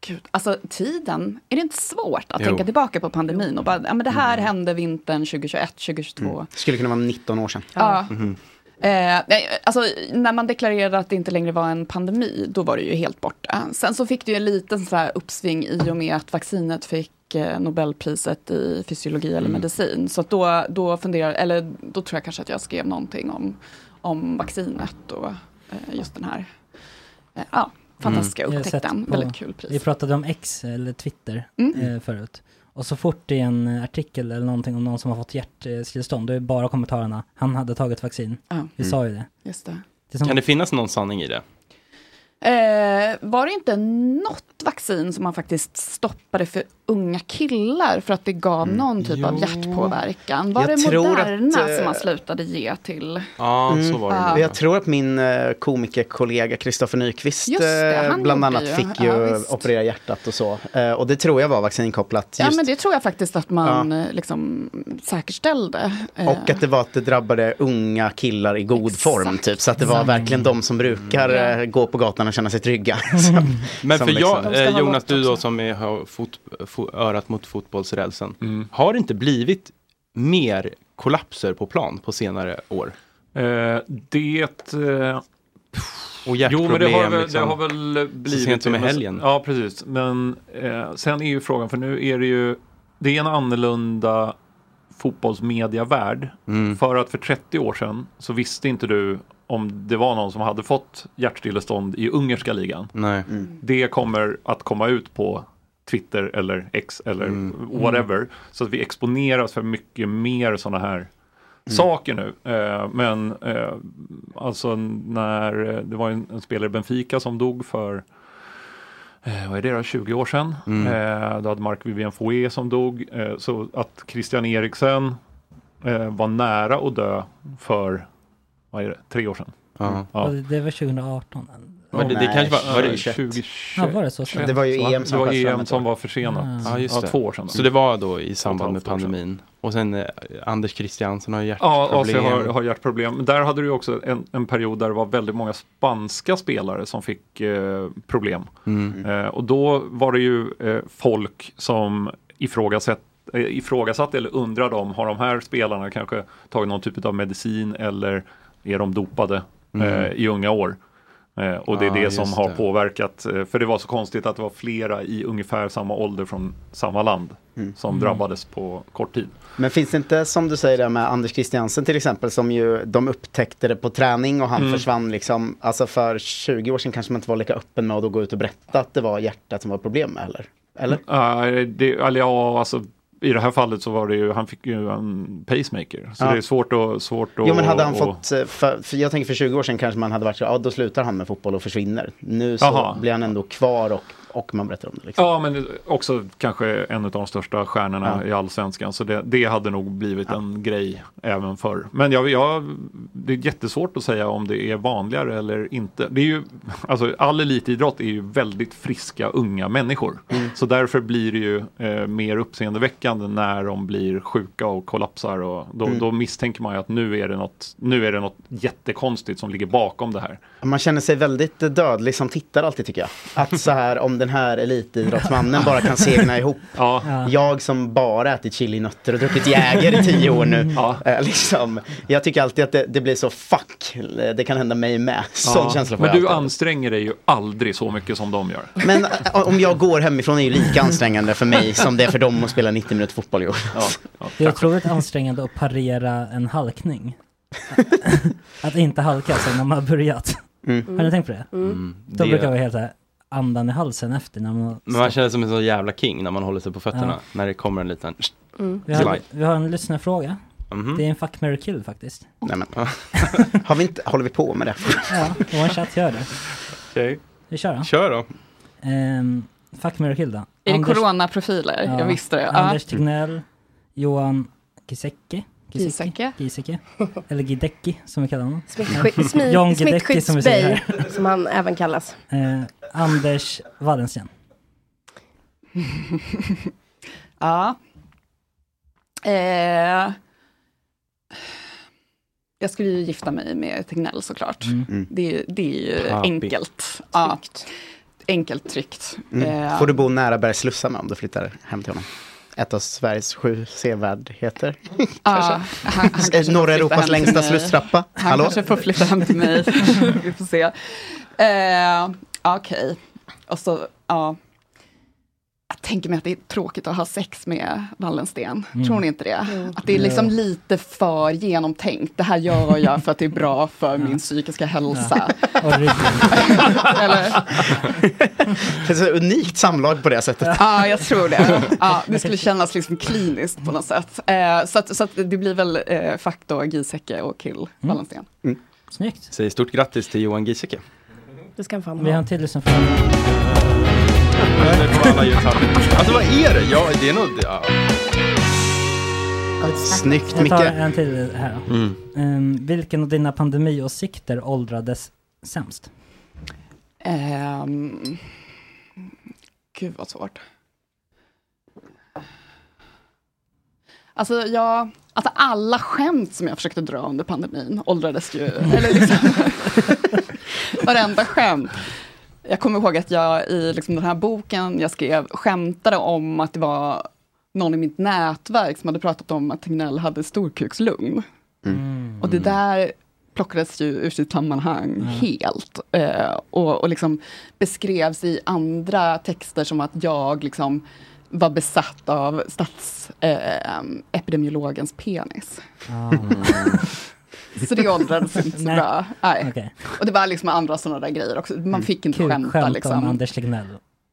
gud, alltså tiden, är det inte svårt att Jo. tänka tillbaka på pandemin och bara, ja men det här hände vintern 2021, 2022. Skulle kunna vara 19 år sedan. Ja. Mhm. Eh, nej, alltså, när man deklarerade att det inte längre var en pandemi, då var det ju helt borta. Sen så fick det ju en liten så här uppsving i och med att vaccinet fick eh, Nobelpriset i fysiologi eller Mm. medicin. Så att då, då, funderar, eller, då tror jag kanske att jag skrev någonting om, om vaccinet och eh, just den här eh, ja, fantastiska sett upptäckten. på- Väldigt kul pris. Vi pratade om X eller Twitter Mm. eh, förut. Och så fort det är en artikel eller någonting om någon som har fått hjärtstillestånd, då är bara kommentarerna, han hade tagit vaccin. Ja. Vi Mm. sa ju det. Just det. det som, Kan det finnas någon sanning i det? Eh, var det inte något vaccin som man faktiskt stoppade för unga killar för att det gav någon typ av Jo. hjärtpåverkan? Var Jag det tror Moderna att, eh, som man slutade ge till? Ja, Mm. så var det. Ja. nog. Jag tror att min eh, komikerkollega Kristoffer Nyqvist Just det, eh, bland annat ju. fick Ja, ju visst. operera hjärtat och så. Och det tror jag var vaccinkopplat. Ja Just. men det tror jag faktiskt att man eh, liksom säkerställde. Och att det var att det drabbade unga killar i god form typ. Så att det var Exakt. verkligen de som brukar Ja. eh, gå på gatan och känna sig trygga. Så- *laughs* Men som för liksom- jag, Jonas, du då som är, har fot, fo, örat mot fotbollsrälsen. Mm. Har det inte blivit mer kollapser på plan på senare år? Eh, det... Eh, Och jo, hjärtproblem men det har, väl, liksom. det har väl blivit... sent som i helgen. Ja, precis. Men eh, sen är ju frågan, för nu är det ju... Det är en annorlunda fotbollsmediavärld. Mm. För att för 30 år sedan så visste inte du om det var någon som hade fått hjärtstillestånd i ungerska ligan. Nej. Det kommer att komma ut på Twitter eller X eller Mm. whatever. Så att vi exponeras för mycket mer sådana här Mm. saker nu. Eh, men eh, alltså när eh, det var en, en spelare i Benfica som dog för eh, vad är det då, 20 år sedan. Mm. Eh, då hade Mark Vivien Foé som dog. Eh, så att Christian Eriksen eh, var nära att dö för, vad är det, tre år sedan. Ja. Ja. Det var 2018. Men det, det kanske var, var det, 2021. Ja, var det så? Det var ju EM Det som var sköts fram EM som var försenat. Ja, just det. två år sedan. Så det var då i samband med pandemin. Och sen eh, Anders Christiansson har Ja, hjärtproblem. AC har, har hjärtproblem. Men Där hade du också en, en period där det var väldigt många spanska spelare som fick eh, problem. Mm. Eh, och då var det ju eh, folk som ifrågasatt, eh, ifrågasatte eller undrade om har de här spelarna kanske tagit någon typ av medicin eller är de dopade Mm. eh, i unga år. Eh, och det är Ja, det som har det. påverkat, eh, för det var så konstigt att det var flera i ungefär samma ålder från samma land som Mm. drabbades på kort tid. Men finns det inte som du säger där med Anders Christiansen till exempel som ju de upptäckte det på träning och han Mm. försvann liksom. Alltså för 20 år sedan kanske man inte var lika öppen med att då gå ut och berätta att det var hjärtat som var problem med heller. Eller? Ja, det, eller ja, alltså i det här fallet så var det ju, han fick ju en pacemaker. Så Ja. det är svårt att... Svårt att Jo men hade han och- fått, eh, för, för jag tänker för 20 år sedan kanske man hade varit så, ja då slutar han med fotboll och försvinner. Nu så Jaha. blir han ändå kvar och, och man berättar om det. Liksom. Ja, men också kanske en av de största stjärnorna Ja. i allsvenskan. Så det, det hade nog blivit en grej även förr. Men jag, jag, det är jättesvårt att säga om det är vanligare eller inte. Det är ju, alltså, all elitidrott är ju väldigt friska unga människor. Mm. Så därför blir det ju eh, mer uppseendeväckande när de blir sjuka och kollapsar. Och då, Mm. då misstänker man ju att nu är, det något, nu är det något jättekonstigt som ligger bakom det här. Man känner sig väldigt dödlig som tittare alltid tycker jag. Att så här om den här elitidrottsmannen bara kan segna ihop. *laughs* Ja. Jag som bara ätit chilinötter och druckit Jäger i tio år nu. *laughs* Eh, liksom, jag tycker alltid att det, det blir så fuck, det kan hända mig med. Sån Ja, känsla får men jag du alltid. anstränger dig ju aldrig så mycket som de gör. Men eh, om jag går hemifrån är ju lika ansträngande för mig som det är för dem att spela 90 minuter fotboll i år. *laughs* Det är otroligt ansträngande att parera en halkning. att inte halka sen när man har börjat. Mm. Har ni tänkt på det? Mm. Det- brukar jag vara helt så här, andan i halsen efter när man Men man känner sig som en sån jävla king när man håller sig på fötterna. Ja. När det kommer en liten Mm. Vi, har, vi har en lyssnarfråga. Mhm. Det är en fuck, marry, kill faktiskt. Nej, men. *laughs* *laughs* Har vi inte, håller vi på med det? Ja, vår chatt gör det. Okej. Vi kör då. Kör då. Ehm, fuck, marry, kill då. Är det coronaprofiler? Jag visste det. Ja. Anders Tegnell, Johan Gisecke. Giesecke. Giesecke. Eller Gidecki som vi kallar honom. John Gidecki som vi säger här. Som han även kallas. Eh, Anders Wallensten. *laughs* Ja. Eh, jag skulle ju gifta mig med Tegnell såklart. Mm. Det, är ju- det är ju Papi. enkelt. Ja, enkelt tryggt. Mm. Eh, Får du bo nära Bergsslussa med om du flyttar hem till honom? Ett av Sveriges sju sevärdheter. Ja, han- han kanske får Norra Europas längsta slusstrappa. Han Hallå? kanske får flytta hem till mig. *laughs* *laughs* Vi får se. Eh, Okej. Och så, ja. Jag tänker mig att det är tråkigt att ha sex med Wallensten. Mm. Tror ni inte det? Jo. Att det är liksom Ja. lite för genomtänkt. Det här gör jag för att det är bra för min psykiska hälsa. Eller? Det är så unikt samlag på det sättet. Ja, jag tror det. Ja, det skulle kännas liksom kliniskt på något sätt. Eh, så att, så att det blir väl eh, då Giesecke och kill Wallensten. Snyggt. Säg stort grattis till Johan Giesecke. Det ska han fan Vi har ha. en till lyssnarfråga. Det alla. Alltså vad är det? Ja, det är nog... Ja. Snyggt Jag tar Micke. en till här då. Mm. Ehm, vilken av dina pandemiåsikter åldrades sämst? Ehm, gud vad svårt. Alltså, jag, alltså alla skämt som jag försökte dra under pandemin åldrades ju, *laughs* eller liksom, *laughs* varenda skämt. Jag kommer ihåg att jag i liksom den här boken jag skrev skämtade om att det var någon i mitt nätverk som hade pratat om att Tegnell hade storkukslugn. Och det där plockades ju ur sitt sammanhang helt. Eh, och, och liksom beskrevs i andra texter som att jag liksom var besatt av statsepidemiologens eh, epidemiologens penis. Så det åldrades inte så *laughs* Nej. bra. Nej. Okej. Och det var liksom andra sådana där grejer också. Man fick inte skämta Kukskämt om liksom. Anders Tegnell.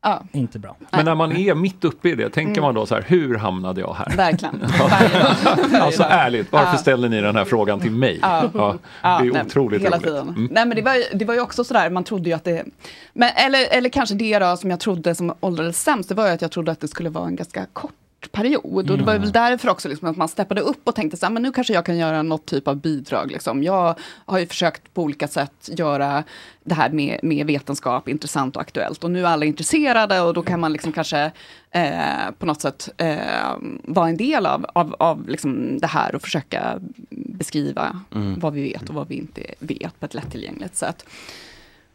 Ja. Inte bra. Men när man är mitt uppe i det, tänker Mm. man då så här, hur hamnade jag här? Verkligen. *laughs* Alltså ärligt, varför Ja. ställer ni den här frågan till mig? Ja. Ja, Ja, det är nej, otroligt hela roligt. Tiden. Mm. Nej men det var, ju- det var ju också sådär, man trodde ju att det, men, eller, eller kanske det då som jag trodde som åldrades sämst, det var ju att jag trodde att det skulle vara en ganska kort period. Och det var ju väl därför också liksom att man steppade upp och tänkte så här, men nu kanske jag kan göra något typ av bidrag. Liksom. Jag har ju försökt på olika sätt göra det här med, med vetenskap intressant och aktuellt. Och nu är alla intresserade och då kan man liksom kanske eh, på något sätt eh, vara en del av, av, av liksom det här och försöka beskriva Mm. vad vi vet och vad vi inte vet på ett lättillgängligt sätt.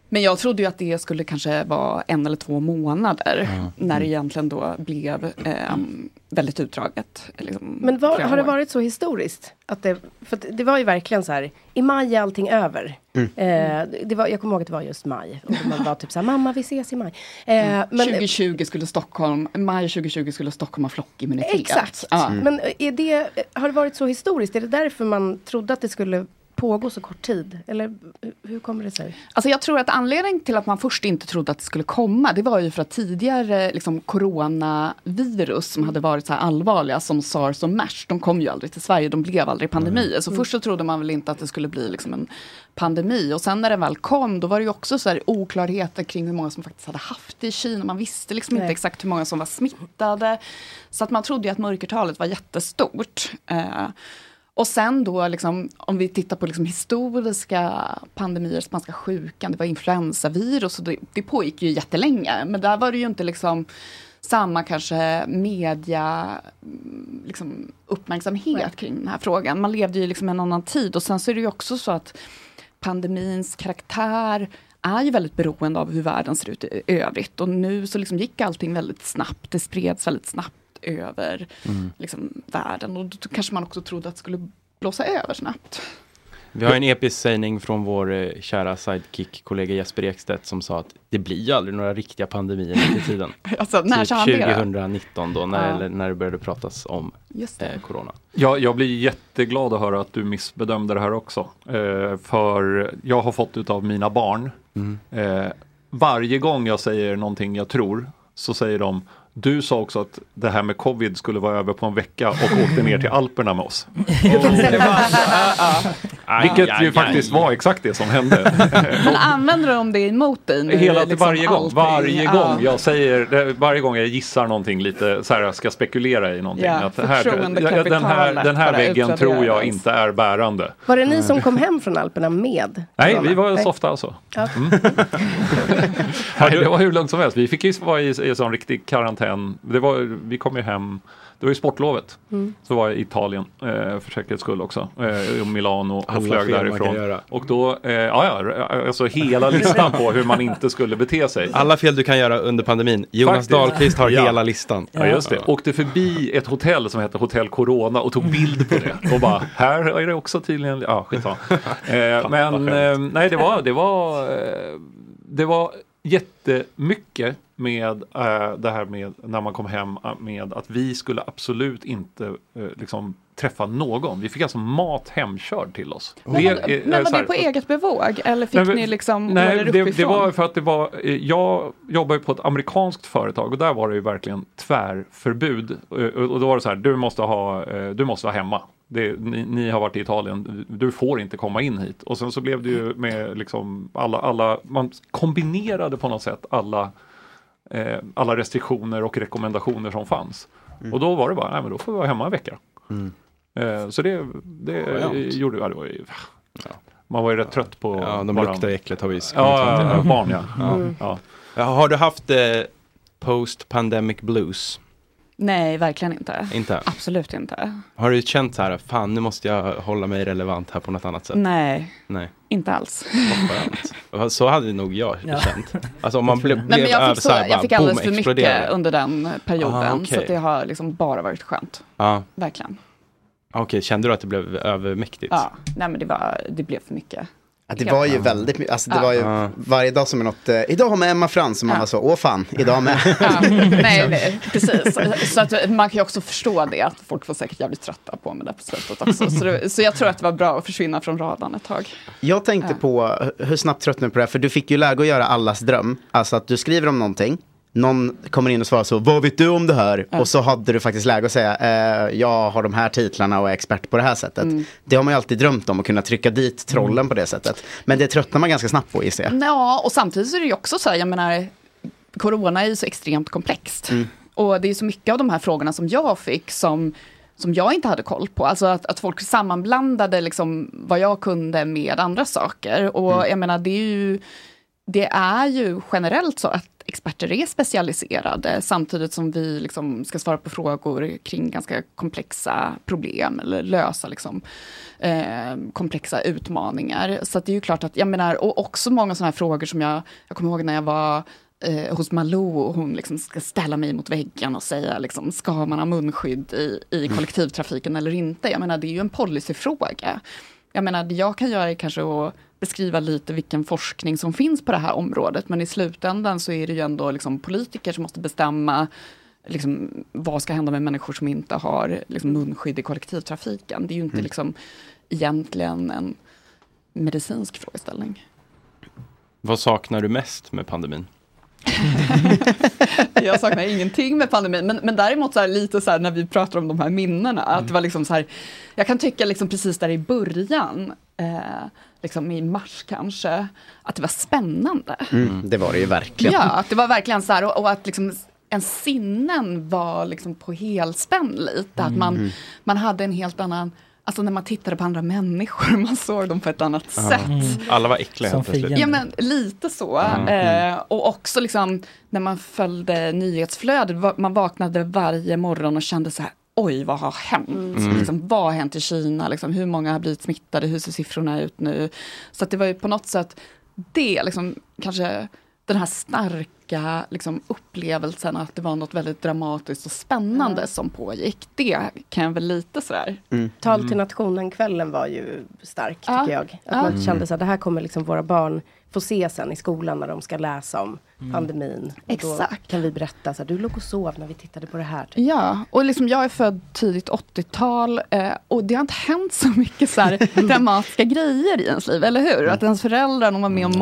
Men jag trodde ju att det skulle kanske vara en eller två månader. Mm. När det egentligen då blev ehm, väldigt utdraget. Liksom, Men var, har det varit så historiskt? Att det, för att det var ju verkligen så här, i maj är allting över. Mm. Eh, det var, jag kommer ihåg att det var just maj. Och man var typ så här, mamma vi ses i maj. Eh, Mm. men, 2020 skulle Stockholm, maj 2020 skulle Stockholm ha flockimmunitet. Exakt. Men är det, har det varit så historiskt? Är det därför man trodde att det skulle pågå så kort tid? Eller hur- kommer det sig? Alltså jag tror att anledningen till att man först inte trodde att det skulle komma, det var ju för att tidigare liksom, coronavirus som hade varit så här allvarliga som sars och mers, de kom ju aldrig till Sverige, de blev aldrig pandemier. Så Mm. först så trodde man väl inte att det skulle bli liksom en pandemi. Och sen när den väl kom, då var det ju också så här oklarheter kring hur många som faktiskt hade haft det i Kina. Man visste liksom inte Nej. exakt hur många som var smittade. Så att man trodde ju att mörkertalet var jättestort. Eh, och sen då, liksom, om vi tittar på liksom historiska pandemier, spanska sjukan, det var influensavirus, och det, det pågick ju jättelänge. Men där var det ju inte liksom samma kanske media liksom, uppmärksamhet kring den här frågan. Man levde ju liksom en annan tid och sen så är det ju också så att pandemins karaktär är ju väldigt beroende av hur världen ser ut i övrigt. Och nu så liksom gick allting väldigt snabbt, det spreds väldigt snabbt över Mm. liksom, världen. Och då kanske man också trodde att det skulle blåsa över snabbt. Vi har en episk sägning från vår eh, kära sidekick-kollega Jesper Ekstedt som sa att det blir ju aldrig några riktiga pandemier till tiden. *laughs* Alltså, när typ sa han det då? 2019 då, när, Ja. eller när det började pratas om Just eh, corona. Ja, jag blir jätteglad att höra att du missbedömde det här också. Eh, för jag har fått utav mina barn, Mm. eh, varje gång jag säger någonting jag tror, så säger de du sa också att det här med covid skulle vara över på en vecka och åkte ner till Alperna med oss. Vilket ju faktiskt var exakt det som hände. *laughs* Men använder de det emot dig nu? Hela liksom varje gång, allting? varje gång jag säger, varje gång jag gissar någonting lite så här, jag ska spekulera i någonting. Ja, att här, den, här, den här väggen tror jag inte är bärande. Var det ni som kom hem från Alperna med? *laughs* Nej, vi var softa alltså. Ja. Mm. *laughs* Nej, det var hur lugnt som helst. Vi fick ju vara i, i sån riktig karantän. Det var, vi kom ju hem, det var ju sportlovet. Mm. Så var jag i Italien eh, för säkerhets skull också. Eh, och Milano och Alla flög därifrån. Och då, eh, ja, alltså hela listan på hur man inte skulle bete sig. Alla fel du kan göra under pandemin. Jonas Faktiskt. Dahlqvist har Ja. hela listan. Ja just det. Åkte förbi ett hotell som heter Hotell Corona och tog bild på det. Och bara, här är det också tydligen, ja skitsamma. *laughs* Eh, men eh, nej det var, det var, eh, det var jättemycket med eh, det här med när man kom hem eh, med att vi skulle absolut inte eh, liksom träffa någon. Vi fick alltså mat hemkörd till oss. Men, Det är- men var det på eget bevåg? Eller fick Nej, ni liksom Nej, det, det var för att det var, jag jobbar ju på ett amerikanskt företag och där var det ju verkligen tvärförbud. Och då var det så här, du måste, ha, du måste vara hemma. Det, ni, ni har varit i Italien, du får inte komma in hit. Och sen så blev det ju med liksom alla, alla man kombinerade på något sätt alla, eh, alla restriktioner och rekommendationer som fanns. Och då var det bara, nej men då får vi vara hemma en vecka. Mm. Eh, så det, det gjorde ja. Var ju, Man var ju rätt trött på Ja, de bara- luktar äckligt har vi Ja, ja, ja, barn ja. Mm. ja. Ja, Har du haft eh, post pandemic blues? Nej, verkligen inte. Inte? Absolut inte. Har du känt så här, fan nu måste jag hålla mig relevant här på något annat sätt? Nej, Nej. inte alls. Vad. *laughs* Så hade nog jag Ja. känt. Alltså om man blev, blev Nej, men jag fick, så så, jag fick boom, alldeles för mycket exploderade. under den perioden. Ah, Så okej. att det har liksom bara varit skönt. Ja, Verkligen. okej, kände du att det blev övermäktigt? Ja, nej men det, var, det blev för mycket. Ja, det var ju väldigt mycket, alltså det Ja. var ju Ja. varje dag som är något, eh, idag med Emma Frans, och man Ja. var så, åh fan, idag med. *laughs* Nej, nej, precis. Så att man kan ju också förstå det, att folk var säkert jävligt trötta på mig där på slutet också. Så, det, så jag tror att det var bra att försvinna från radarn ett tag. Jag tänkte på, hur snabbt tröttnade du på det här? För du fick ju läge att göra allas dröm. Alltså att du skriver om någonting, någon kommer in och svarar så, vad vet du om det här? Ja. Och så hade du faktiskt läge att säga, eh, jag har de här titlarna och är expert på det här sättet. Mm. Det har man ju alltid drömt om, att kunna trycka dit trollen på det sättet. Men det tröttnar man ganska snabbt på gissar jag. Ja, och samtidigt är det ju också så här, jag menar, corona är ju så extremt komplext. Mm. Och det är så mycket av de här frågorna som jag fick som, som jag inte hade koll på. Alltså att, att folk sammanblandade liksom vad jag kunde med andra saker. Och Mm. jag menar, det är ju, det är ju generellt så att experter är specialiserade samtidigt som vi liksom ska svara på frågor kring ganska komplexa problem eller lösa liksom, eh, komplexa utmaningar. Så det är ju klart att, jag menar, och också många sådana här frågor som jag, jag kommer ihåg när jag var eh, hos Malou och hon liksom ska ställa mig mot väggen och säga liksom, ska man ha munskydd i, i kollektivtrafiken eller inte? Jag menar, det är ju en policyfråga. Jag menar, det jag kan göra är kanske att beskriva lite vilken forskning som finns på det här området, men i slutändan så är det ju ändå liksom politiker som måste bestämma liksom, vad ska hända med människor som inte har liksom, munskydd i kollektivtrafiken. Det är ju inte Mm. liksom, egentligen en medicinsk frågeställning. Vad saknar du mest med pandemin? *laughs* Jag saknar ingenting med pandemin, men, men däremot så lite så här när vi pratar om de här minnena, att det var liksom så här, jag kan tycka liksom precis där i början, eh, liksom i mars kanske, att det var spännande. Mm, det var det ju verkligen. Ja, att det var verkligen så här och, och att liksom en sinnen var liksom på helspänn lite. Att man, Mm. man hade en helt annan, alltså när man tittade på andra människor, *laughs* man såg dem på ett annat sätt. Alla var äckliga. Ja men lite så. Mm. Eh, och också liksom när man följde nyhetsflödet, man vaknade varje morgon och kände så här, oj vad har hänt? Mm. Liksom, vad har hänt i Kina? Liksom, hur många har blivit smittade? Hur ser siffrorna ut nu? Så att det var ju på något sätt det, liksom, kanske den här starka liksom, upplevelsen att det var något väldigt dramatiskt och spännande som pågick. Det kan jag väl lite sådär. Tal till nationen-kvällen var ju stark Ja. tycker jag. Att Ja. man Mm. kände att det här kommer liksom våra barn få se sen i skolan när de ska läsa om Mm. Pandemin. Och Exakt. Då kan vi berätta så här, du låg och sov när vi tittade på det här. Ja, och liksom jag är född tidigt 80-tal eh, och det har inte hänt så mycket så här *laughs* dramatiska grejer i ens liv, eller hur? Att ens föräldrar, de var med om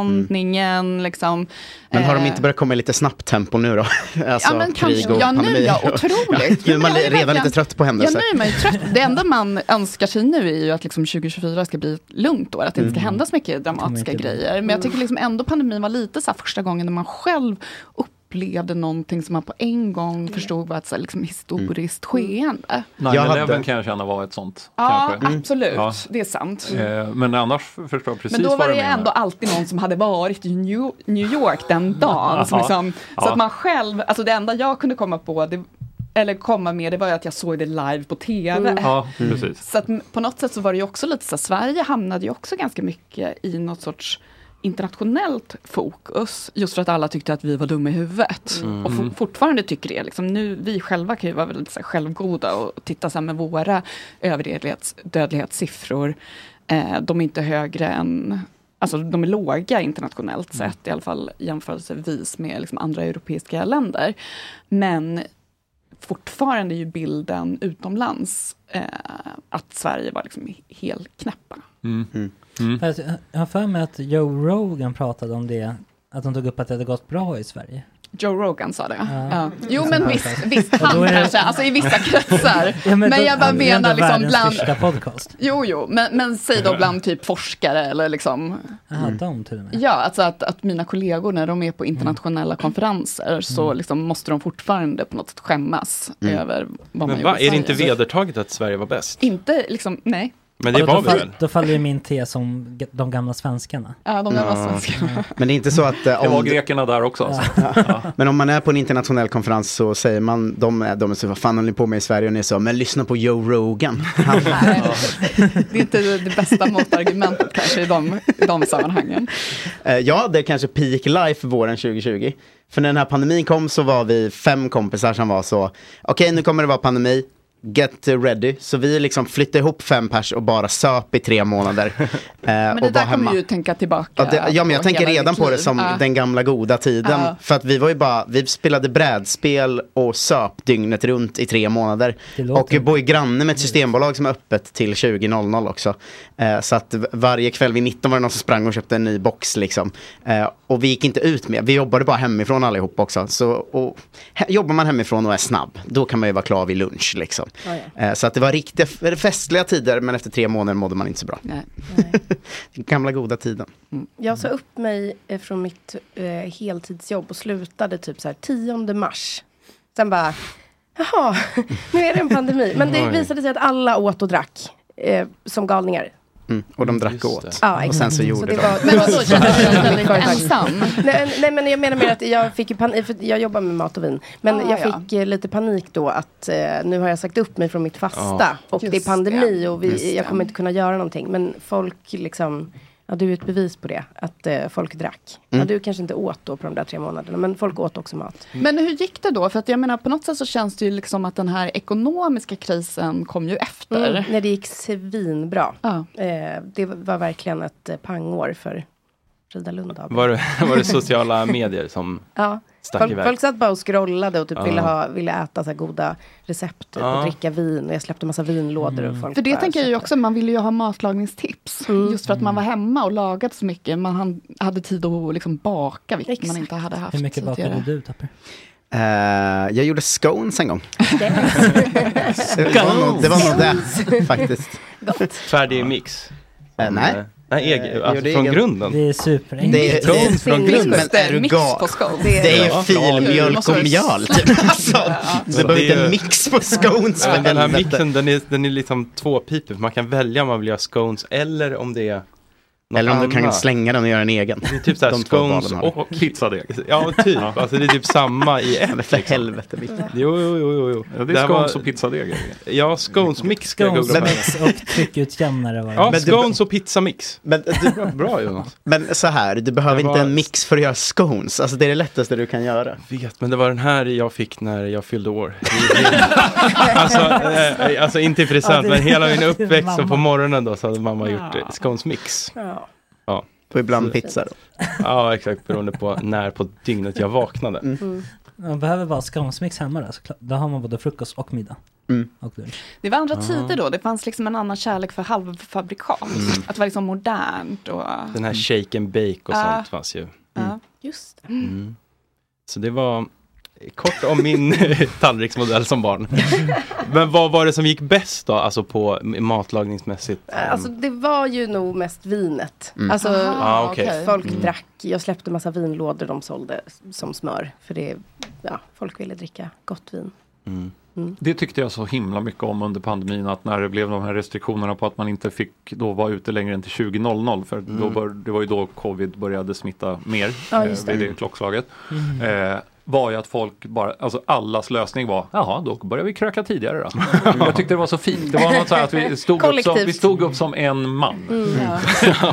månlandningen, liksom. Men har de eh, inte börjat komma i lite snabbt tempo nu då? *laughs* Alltså Ja, men krig kanske. och Ja, nu, ja, otroligt. nu Jo, är men man redan verkligen- lite trött på Ja, händelser. nu är man ju trött. Det enda *laughs* man önskar sig nu är ju att liksom 2024 ska bli ett lugnt år, att det inte ska Mm. hända så mycket dramatiska mycket. grejer. Men jag tycker liksom ändå pandemin var lite så här första gången när man själv upplevde någonting som man på en gång förstod var ett så här liksom historiskt skeende. 9-11 kan jag känna var ett sånt. Ja, kanske. absolut. Ja. Det är sant. Eh, Men annars förstår jag precis Men då var vad det du ju menar. ändå alltid någon som hade varit i New New York den *laughs* dagen. Som Ja. liksom, Så Ja. att man själv, alltså det enda jag kunde komma på, det, eller komma med, det var ju att jag såg det live på TV. Mm. Ja, precis. Så att m- på något sätt så var det ju också lite så här, Sverige hamnade ju också ganska mycket i något sorts internationellt fokus. Just för att alla tyckte att vi var dumma i huvudet. Mm. Och for, fortfarande tycker det. Liksom nu, vi själva kan ju vara väldigt så här, självgoda och titta så här, med våra överdödlighets, dödlighetssiffror. Eh, de är inte högre än Alltså de är låga internationellt Mm. sett, i alla fall jämförelsevis med liksom andra europeiska länder. Men fortfarande är ju bilden utomlands eh, att Sverige var liksom helt knäppa. Mm. Jag har för mig att Joe Rogan pratade om det, att de tog upp att det hade gått bra i Sverige. Joe Rogan sa det. Ja. Ja. Jo men visst, visst han det- kanske, alltså i vissa kretsar. *laughs* Ja, men då- jag bara menar liksom världens bland... podcast. Jo, jo, men, men säg då bland typ forskare eller liksom... Jaha, de till och med. Ja, alltså att, att mina kollegor när de är på internationella konferenser så liksom måste de fortfarande på något sätt skämmas Mm. över vad man Men gjorde va, i är det inte vedertaget att Sverige var bäst? Inte liksom, nej. Men det då, var då, vi fall, väl? då faller ju min tes om de gamla svenskarna. Ja, de gamla Ja. svenskarna. *laughs* Men det är inte så att... eh, Det var om- grekerna där också. Alltså. Men om man är på en internationell konferens så säger man, de är, de är så, vad fan håller ni på med i Sverige? Och ni är så, men lyssna på Joe Rogan. *laughs* Han, Det är inte det bästa motargumentet kanske i de, i de sammanhangen. Eh, Jag hade kanske peak life våren 2020. För när den här pandemin kom så var vi fem kompisar som var så, okej nu kommer det vara pandemi, get ready. Så vi liksom flyttade ihop fem pers och bara söp i tre månader. *laughs* eh, Men och det var där kommer ju tänka tillbaka Ja, det, ja men jag tänker redan på det som Ja. den gamla goda tiden. Ja. För att vi var ju bara, vi spelade brädspel och söp dygnet runt i tre månader. Och jag bor ju granne med ett systembolag som är öppet till 20.00 också. Eh, så att varje kväll vid 19 var det någon som sprang och köpte en ny box liksom. Eh, och vi gick inte ut med, vi jobbade bara hemifrån allihop också. Så, och, he, jobbar man hemifrån och är snabb, då kan man ju vara klar vid lunch liksom. Ja, Eh, så att det var riktiga festliga tider men efter tre månader mådde man inte så bra. Nej. *laughs* Gamla goda tiden. Jag sa upp mig eh, från mitt eh, heltidsjobb och slutade typ så här 10 mars. Sen bara, jaha, *laughs* nu är det en pandemi. Men det visade sig att alla åt och drack eh, som galningar. Mm. Och de drack och åt. Ja, och sen så gjorde det de. var- Men vadå, kände du dig väldigt Företag. ensam? Nej, nej men jag menar mer att jag fick panik, för jag jobbar med mat och vin. Men Ah, jag ja. fick eh, lite panik då att eh, nu har jag sagt upp mig från mitt fasta. Ja. Och det är Just pandemi det. och Just vi, jag kommer inte kunna göra någonting. Men folk liksom, ja du är ett bevis på det. Att eh, folk drack. Ja, Mm. du kanske inte åt då på de där tre månaderna. Men folk åt också mat. Men hur gick det då? För att jag menar på något sätt så känns det ju liksom att den här ekonomiska krisen kom ju efter. Mm, nej, det gick svinbra. Ja. Eh, det var verkligen ett eh, pangår för Frida Lund AB. Var det, *laughs* var det sociala medier som Ja, stack folk, iväg? folk satt bara och scrollade och typ Ja. ville, ha, ville äta så här goda recept Ja. och dricka vin. Och jag släppte massa vinlådor och folk För det tänker jag ju också, man ville ju ha matlagningstips. Just för att man var hemma och lagade så mycket. Man hade tid att liksom baka, vilket man inte hade haft Hur mycket bakade du Tapper? Eh, jag gjorde scones en gång. *laughs* det, var nog, det var nog det faktiskt. Färdig mix? Eh, nej. Eh, Nej, egen, Jag alltså från egen- grunden? Det är superenkelt. Det är, Scones från grunden? Men är du Mix gal? på scones. Det är ju Ja. filmjölk och mjöl. Typ. *laughs* Alltså, det Så behöver inte en mix på *laughs* scones Men den här mixen den är, den är liksom tvåpipig. Man kan välja om man vill göra scones eller om det är Eller om du kan slänga den och göra en egen. Det är typ såhär *laughs* scones du. och pizzadeg. Ja, typ. Alltså det är typ samma i ett. Men för helvete Micke. Jo, jo, jo, jo. Ja, det är här scones och pizzadeg. Ja, scones mix ska jag Scones mix och tryckutjämnare var det. Ja, Men du- scones och pizzamix. Men, du, *laughs* Bra Jonas. men så här, du behöver Det inte var- en mix för att göra scones. Alltså det är det lättaste du kan göra. Vet, men det var den här jag fick när jag fyllde år. *laughs* alltså, eh, alltså inte i present, Ja, det- men hela min uppväxt och på morgonen då så hade mamma gjort eh, scones mix. Ja. Ja. Och ibland pizza då. ja, exakt beroende på när på dygnet jag vaknade. Mm. Man behöver bara sconesmix hemma då, såklart. Då har man både frukost och middag. Mm. Och lunch. Det var andra Ah. tider då, det fanns liksom en annan kärlek för halvfabrikat. Att det var liksom modernt och... Den här shake and bake och Ja. sånt fanns ju. Ja. Just det. Mm. Så det var kort om min *laughs* tallriksmodell som barn. Men vad var det som gick bäst då, alltså på matlagningsmässigt? Alltså det var ju nog mest vinet. Mm. Alltså Ah, okej. folk Mm. drack, jag släppte massa vinlådor de sålde som smör. För det, ja, folk ville dricka gott vin. Mm. Mm. Det tyckte jag så himla mycket om under pandemin att när det blev de här restriktionerna på att man inte fick då vara ute längre än till 20.00 för då Mm. bör, det var ju då covid började smitta mer Ja, eh, vid det klockslaget. Mm. Eh, var ju att folk bara, alltså allas lösning var, jaha då börjar vi kröka tidigare då. *laughs* jag tyckte det var så fint, det var något så här att vi stod, upp som, vi stod upp som en man. Mm.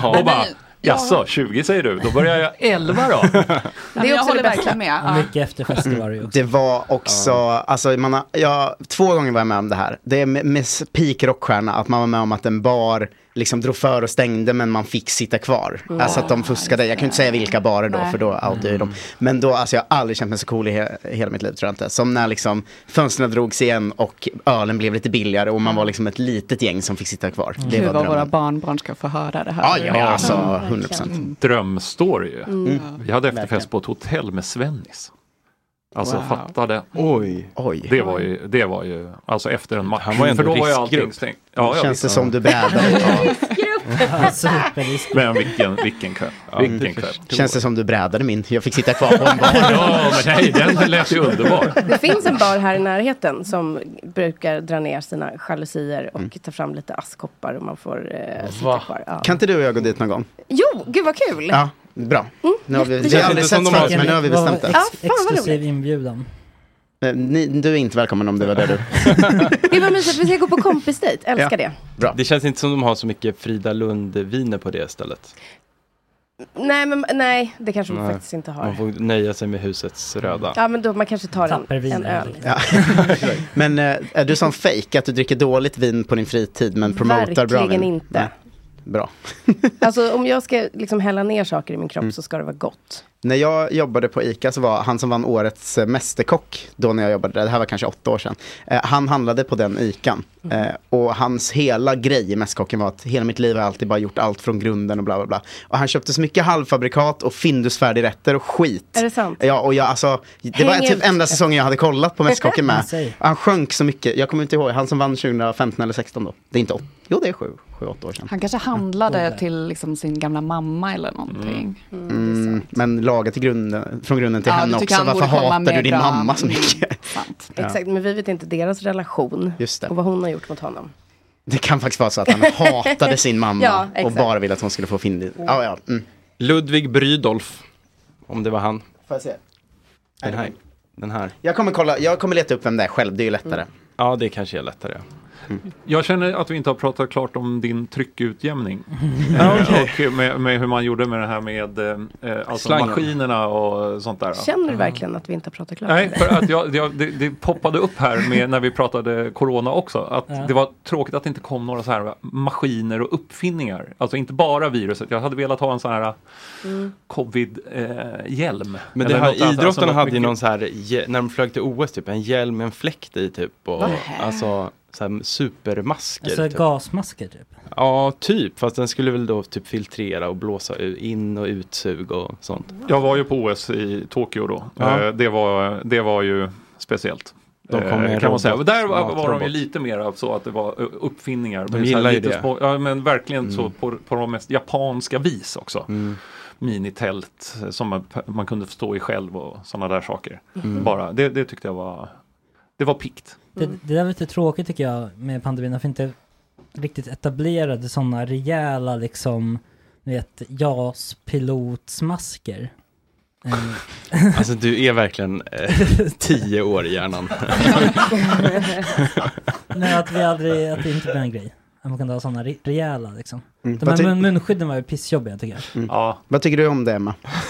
*laughs* och bara, jaså 20 säger du, då börjar jag 11 då. *laughs* Det är jag också håller det bästa. verkligen med. Ja. Mycket efterfester var det ju. Det var också, alltså man har, jag, två gånger var jag med om det här. Det är med, med peak rockstjärna, att man var med om att en bar liksom drog för och stängde men man fick sitta kvar. Mm. Alltså att de fuskade, jag kan inte säga vilka barer då Nej. för då outar jag dem. Men då, alltså jag har aldrig känt mig så cool i he, hela mitt liv tror jag inte. Som när liksom fönstren drogs igen och ölen blev lite billigare och man var liksom ett litet gäng som fick sitta kvar. Det Gud var vad våra barnbarn ska få höra det här. Ja, ja, alltså Ja. 100 procent. Drömstory ju. Mm. Vi hade efterfest på ett hotell med Svennis. Alltså Wow. fatta det. Oj. Oj. Det var ju, det var ju, alltså efter en match. Han var ändå för då var ju riskgrupp. allting stängt. Ja, ja, Känns visst. det som du brädade? Ja, Superrisk. Men vilken, vilken kväll. Vilken det kväll. Känns det som du brädade min? Jag fick sitta kvar på en bar. *laughs* Ja, men nej, den lät ju underbar. Det finns en bar här i närheten som brukar dra ner sina jalusier och ta fram lite askkoppar och man får eh, sitta Va? kvar. Ja. Kan inte du och jag gå dit någon gång? Jo, gud vad kul! Ja, bra. Nu har vi, vi känns har aldrig inte som sett men nu har vi bestämt det. Ja, Exklusiv inbjudan. Eh, Ni, du är inte välkommen om *laughs* det var det du. Det var mysigt, vi ska gå på kompisdejt, älskar det. Bra. Det känns inte som de har så mycket Frida Lund-viner på det stället. Nej, men nej, det kanske Nej. faktiskt inte har. Man får nöja sig med husets röda. Ja, men då man kanske tar en, en öl. Ja. *laughs* men eh, är du som fake att du dricker dåligt vin på din fritid men promotar bra Verkligen vin? inte. Bra. *laughs* Alltså om jag ska liksom hälla ner saker i min kropp Mm. så ska det vara gott. När jag jobbade på ICA så var han som vann årets eh, mästerkock, då när jag jobbade där, det här var kanske åtta år sedan, eh, han handlade på den ICAn. Eh, och hans hela grej i Mästerkocken var att hela mitt liv har jag alltid bara gjort allt från grunden och bla bla bla. Och han köpte så mycket halvfabrikat och Findus-färdigrätter och skit. Är det sant? Ja, och jag alltså, det var Häng typ ut. enda säsongen jag hade kollat på Mästerkocken med. *laughs* Han sjönk så mycket, jag kommer inte ihåg, han som vann 2015 eller 16 då. Det är inte åt, jo det är sju, sju, åtta år sedan. Han kanske handlade till liksom sin gamla mamma eller någonting. Mm, men laga till grunden, från grunden till Ja, henne också. han Varför hatar du med din bra- mamma så mycket? Sant. Ja. Exakt, men vi vet inte deras relation Just det. och vad hon har gjort mot honom. Det kan faktiskt vara så att han *laughs* hatade sin mamma Ja, och bara ville att hon skulle få Findus. Ja, ja. Mm. Ludvig Brydolf. Om det var han. Får jag se? Den här. Den här. Jag kommer, kolla, jag kommer leta upp vem det är själv, det är ju lättare. Ja, det kanske är lättare. Jag känner att vi inte har pratat klart om din tryckutjämning. *laughs* Eh, okej. Och med, med hur man gjorde med det här med eh, alltså Slangen. maskinerna och sånt där. Känner du verkligen att vi inte har pratat klart? Nej, för att jag, jag, det, det poppade upp här med när vi pratade corona också. Att Ja. det var tråkigt att det inte kom några så här maskiner och uppfinningar. Alltså inte bara viruset. Jag hade velat ha en sån här Mm. covid-hjälm. Men det här, idrottarna hade ju någon så här, när de flög till OS, typ en hjälm med en fläkt i typ. Och, Va? alltså så här, supermasker. Alltså typ. gasmasker typ. Ja, typ. Fast den skulle väl då typ filtrera och blåsa in och utsug och sånt. Jag var ju på OS i Tokyo då. Ja. Eh, Det, var, det var ju speciellt. De kom med Eh, en kan man säga. Där var, var de ju lite mer av så att det var eh, uppfinningar. De Men så här gillar ju lite det. små- ja men verkligen Mm. så på, på de mest japanska vis också. Mm. Minitält som man, man kunde stå i själv och sådana där saker. Mm. Bara, det, det tyckte jag var, det var pikt. Det, det där var lite tråkigt tycker jag med pandemin, att vi inte riktigt etablerade sådana rejäla liksom, du vet, JAS-pilotsmasker. Eh, *laughs* Alltså du är verkligen eh, *laughs* tio år i hjärnan. *laughs* Nej, att vi aldrig, att det inte blev en grej. Man kunde ha sådana re- rejäla liksom. Mm. De här mun, munskydden var ju pissjobbiga tycker jag. Mm. Vad tycker du om det Emma? *laughs*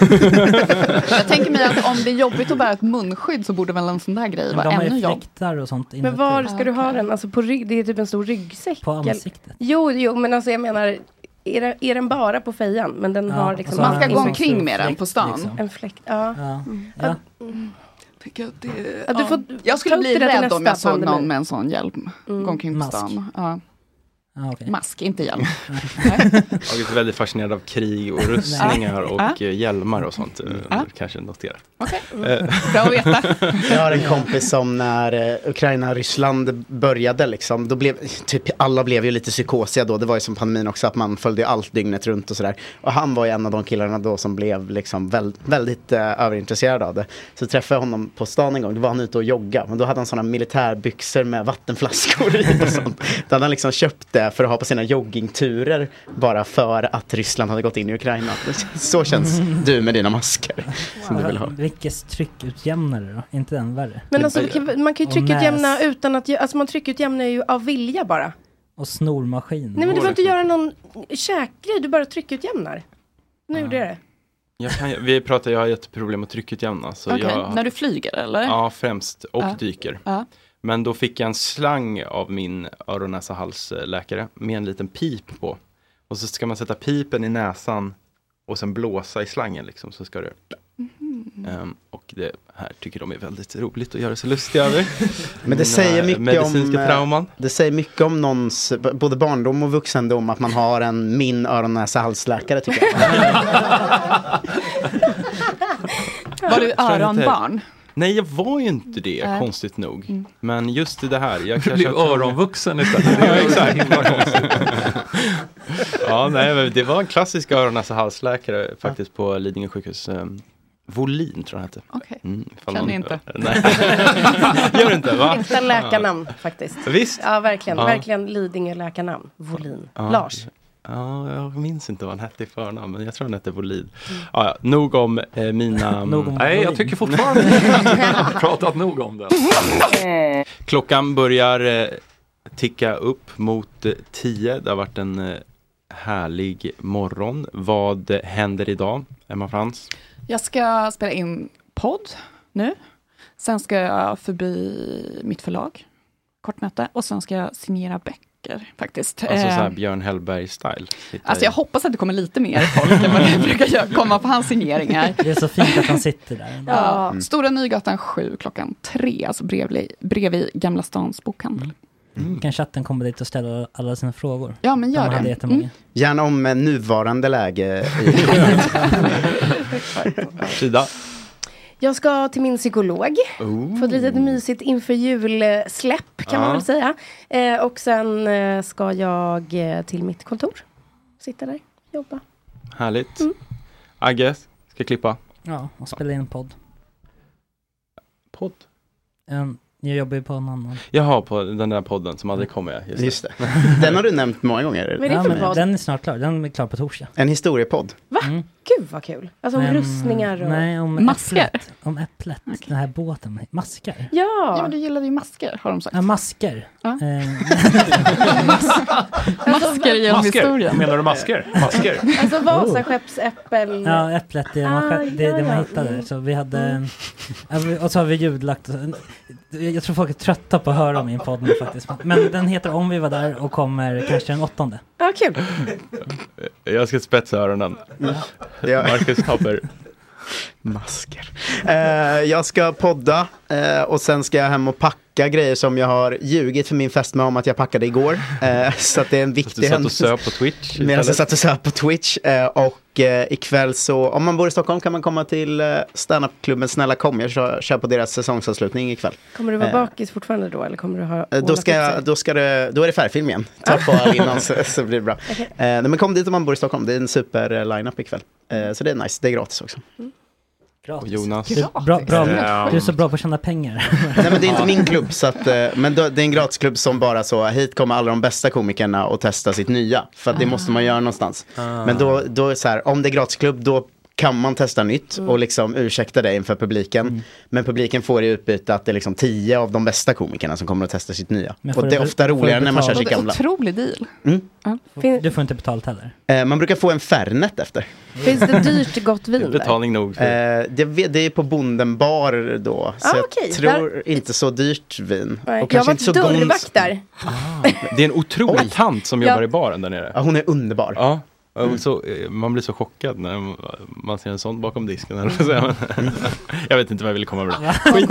Jag tänker mig att om det är jobbigt att bära ett munskydd så borde väl en sån där grej Men vara ännu jobb. och sånt Men inuti. var ska du ha den? Alltså på rygg, det är typ en stor ryggsäck. På ansiktet. Jo, jo, men alltså jag menar, är, är den bara på fejan? Men den Ja, har liksom... Man ska gå en omkring med den på stan. liksom. En fläkt, ja. Ja. Mm. Ja. Mm. Att det, Ja, du får jag skulle bli rädd om jag såg någon med en sån hjälm. Mm. Gå omkring på stan. Ja. Ah, okay. Mask, inte hjälm. Jag är väldigt fascinerad av krig och rustningar och eh, hjälmar och sånt. eh. Kanske notera. Okej, Eh, bra att veta. *laughs* Jag har en kompis som när eh, Ukraina-Ryssland började liksom, då blev, typ alla blev ju lite psykosiga då, det var ju som pandemin också, att man följde allt dygnet runt och sådär. Och han var ju en av de killarna då som blev liksom väl, väldigt eh, överintresserad av det. Så träffade jag honom på stan en gång, då var han ute och jogga, men då hade han sådana militärbyxor med vattenflaskor i och sånt. Då hade han liksom köpt det för att ha på sina joggingturer, bara för att Ryssland hade gått in i Ukraina. Så känns *laughs* du med dina masker som du vill ha. Vilkes tryckutjämnare då? Inte den värre? Men alltså, man kan ju tryckutjämna utan att, alltså man tryckutjämnar ju av vilja bara. Och snormaskin. Nej men du får inte göra någon käkgrej, du bara tryckutjämnar. Nu gjorde jag det. Jag, kan, vi pratar, jag har jätteproblem att tryckutjämna. Så jag, När du flyger eller? Ja, främst. Och Ja. dyker. Ja. Men då fick jag en slang av min öron näsa halsläkare med en liten pip på. Och så ska man sätta pipen i näsan och sen blåsa i slangen liksom så ska det Mhm. Ehm, och det här tycker de är väldigt roligt att göra sig lustiga över. *laughs* Men det säger mycket medicinska om, eh, trauman. det säger mycket om någons, både barndom och vuxendom, att man har en min öron näsa halsläkare tycker jag. *laughs* *laughs* Var du öronbarn? Nej, jag var ju inte det, Nej. konstigt nog. Mm. Men just det här. Jag Du blev öronvuxen *laughs* istället. ja, exakt. *laughs* ja, nej, men det var en klassisk öron näsa halsläkare faktiskt på Lidingö sjukhus. Volin tror jag hette. Okej. Mm, ifall Känner någon- inte. *laughs* Nej. Gör inte? Va? Äkta läkarnamn faktiskt. Visst. Ja verkligen, Ja. verkligen Lidingö läkarnamn. Volin. Ja. Lars. Ja, jag minns inte vad han hette i förnamn, men jag tror han hette Volin. Ja, ja, nog om eh, mina... *laughs* Nog om Nej, jag tycker fortfarande *laughs* att vi har pratat nog om det. *laughs* Klockan börjar eh, ticka upp mot eh, tio. Det har varit en eh, härlig morgon. Vad eh, händer idag, Emma Frans? Jag ska spela in podd nu. Sen ska jag förbi mitt förlag, kort möte. Och sen ska jag signera böcker faktiskt. Alltså så här Eh, Björn Hellberg-style. Alltså jag hoppas att det kommer lite mer folk än vad det *laughs* brukar komma på hans signeringar. Det är så fint att han sitter där. Ja, Mm. Stora Nygatan 7 klockan tre, alltså bredvid, bredvid Gamla Stans bokhandel. Mm. Kan chatten komma dit och ställa alla sina frågor? Ja, men gör De det. hade. Mm. Gärna om eh, nuvarande läge. I... *laughs* Frida? Jag ska till min psykolog. Oh. Få ett litet mysigt inför julsläpp kan man Ja. väl säga. Eh, och sen eh, ska jag eh, till mitt kontor. Sitta där, jobba. Härligt. Mm. Agge, ska klippa. Ja, och spela in en podd. Podd? Um, jag jobbar ju på en annan. Jaha, på den där podden som aldrig kommer. Just, Just det. Den har du nämnt många gånger. Det Ja, men den är snart klar. Den är klar på torsdag. En historiepodd. Va? Mm. Gud vad kul. Alltså om Men- rustningar och... Nej, om Masker? Äpplet, om äpplet. Den här båten. Maskar. Ja! Ja, men du gillade ju masker har de sagt. Ja, masker. Ja. Eh, *laughs* Masker genom Masker? historien. Menar du masker? Masker? Alltså Vasaskeppsäppel. Ja, äpplet det man, Ah, själv, det, är det ja, man ja. hittade. Mm. Så vi hade, ja, vi- och så har vi ljudlagt. Jag tror folk är trötta på att höra min podd nu faktiskt. Men den heter Om vi var där och kommer kanske den åttonde. Ja, kul. Jag ska spetsa öronen. *laughs* Marcus Tapper. Masker. Eh, jag ska podda eh, och sen ska jag hem och packa grejer som jag har ljugit för min fästmö om att jag packade igår. *laughs* Eh, så att det är en viktig Du satt och händelse. söp på Twitch Medan jag istället. satt och söp på Twitch. Eh, och eh, ikväll så, om man bor i Stockholm kan man komma till eh, standupklubben Snälla kom. Jag kör, kör på deras säsongsavslutning ikväll. Kommer du vara Eh, bakis fortfarande då eller kommer du ha Eh, Då, ska jag, då, ska det, då är det färgfilm igen. Ta på all innan så, så blir det bra. *laughs* Eh, nej, men kom dit om man bor i Stockholm. Det är en super eh, line-up ikväll. Eh, så det är nice. Det är gratis också. Gratis. Jonas. Du, är bra, bra, Ja. du är så bra på att tjäna pengar. Nej men det är inte min klubb, så att, eh, men det är en gratisklubb som bara så, hit kommer alla de bästa komikerna och testa sitt nya. För att det måste man göra någonstans. Ah. Men då, då är det så här, om det är gratisklubb, då kan man testa nytt Mm. och liksom ursäkta det inför publiken. Men publiken får i utbyte att det är liksom tio av de bästa komikerna som kommer att testa sitt nya. Och det är ofta roligare när man kör sitt gamla. Otrolig deal. Mm. Du får inte betalt heller. Eh, man brukar få en Fernet efter. Finns det dyrt gott vin där? *laughs* Betalning nog. Eh, det, det är på Bonden bar då. Så Ah, jag tror inte så dyrt vin. Nej, Och Jag kanske var inte så dörrvakt där. Det är en otrolig tant som Ja. jobbar i baren där nere. Ja, hon är underbar. Ja. Och Så, eh, man blir så chockad när man ser en sån bakom disken. eller jag vet inte vad jag ville komma med det. Skit.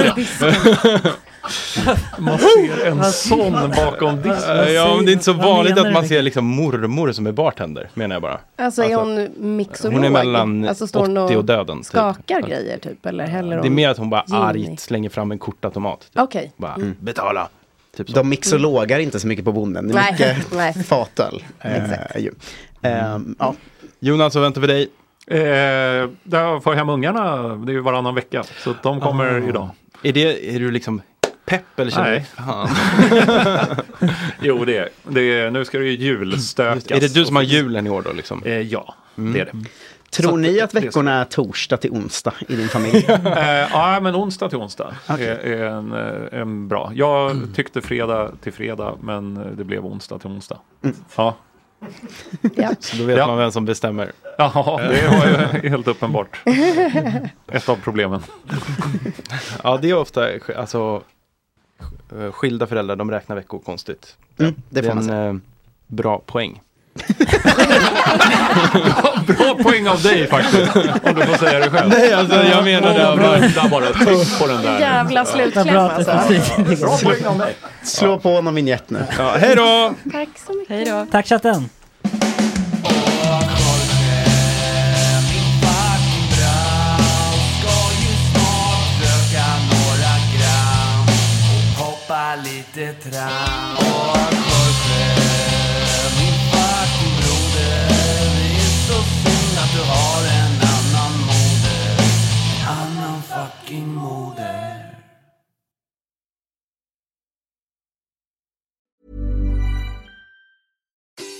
Man ser en sån bakom disken. Ja, men det är inte så vanligt att man ser liksom mormor som är bartender, menar jag bara. Alltså är Alltså, hon mixolog? hon är mellan alltså, står hon 80 och döden, typ. Skakar grejer typ eller häller Det är mer att hon bara gin i? argt slänger fram en kortautomat. Typ. Okej. Bara, Mm. betala. Typ. De mixologar inte så mycket på bonden. Det är mycket *laughs* nej. fatöl. *laughs* Exakt. Eh, ju. Ehm, ja. Jonas, vad väntar för dig? Eh, där får jag hem ungarna, det är ju varannan vecka. Så de kommer Ah. idag. Är, det, är du liksom pepp eller känner Nej. Fan. *laughs* Jo, det är, det är Nu ska det ju julstökas. Är det du som har julen i år då? Liksom? Eh, ja, Mm. det är det. Tror ni att det- veckorna är torsdag till onsdag i din familj? *laughs* Eh, ja, men onsdag till onsdag är, är en, eh, en bra. Jag Mm. tyckte fredag till fredag, men eh, det blev onsdag till onsdag. Mm. *laughs* Ja. Så då vet Ja. man vem som bestämmer. Ja, *laughs* det var ju helt uppenbart. Ett av problemen. Ja, det är ofta alltså, sk- skilda föräldrar, de räknar veckor konstigt. Mm, det får är man en eh, bra poäng. *laughs* Bra poäng av dig faktiskt. Om du får säga det själv. Nej, alltså, jag menar det. Bra, där bara. Tryck på den där. Jävla slutkläm Bra alltså. Bra poäng av mig. Slå på honom vignett nu. Ja, hej då! Tack så mycket. Hej då. Tack chatten! Lite tram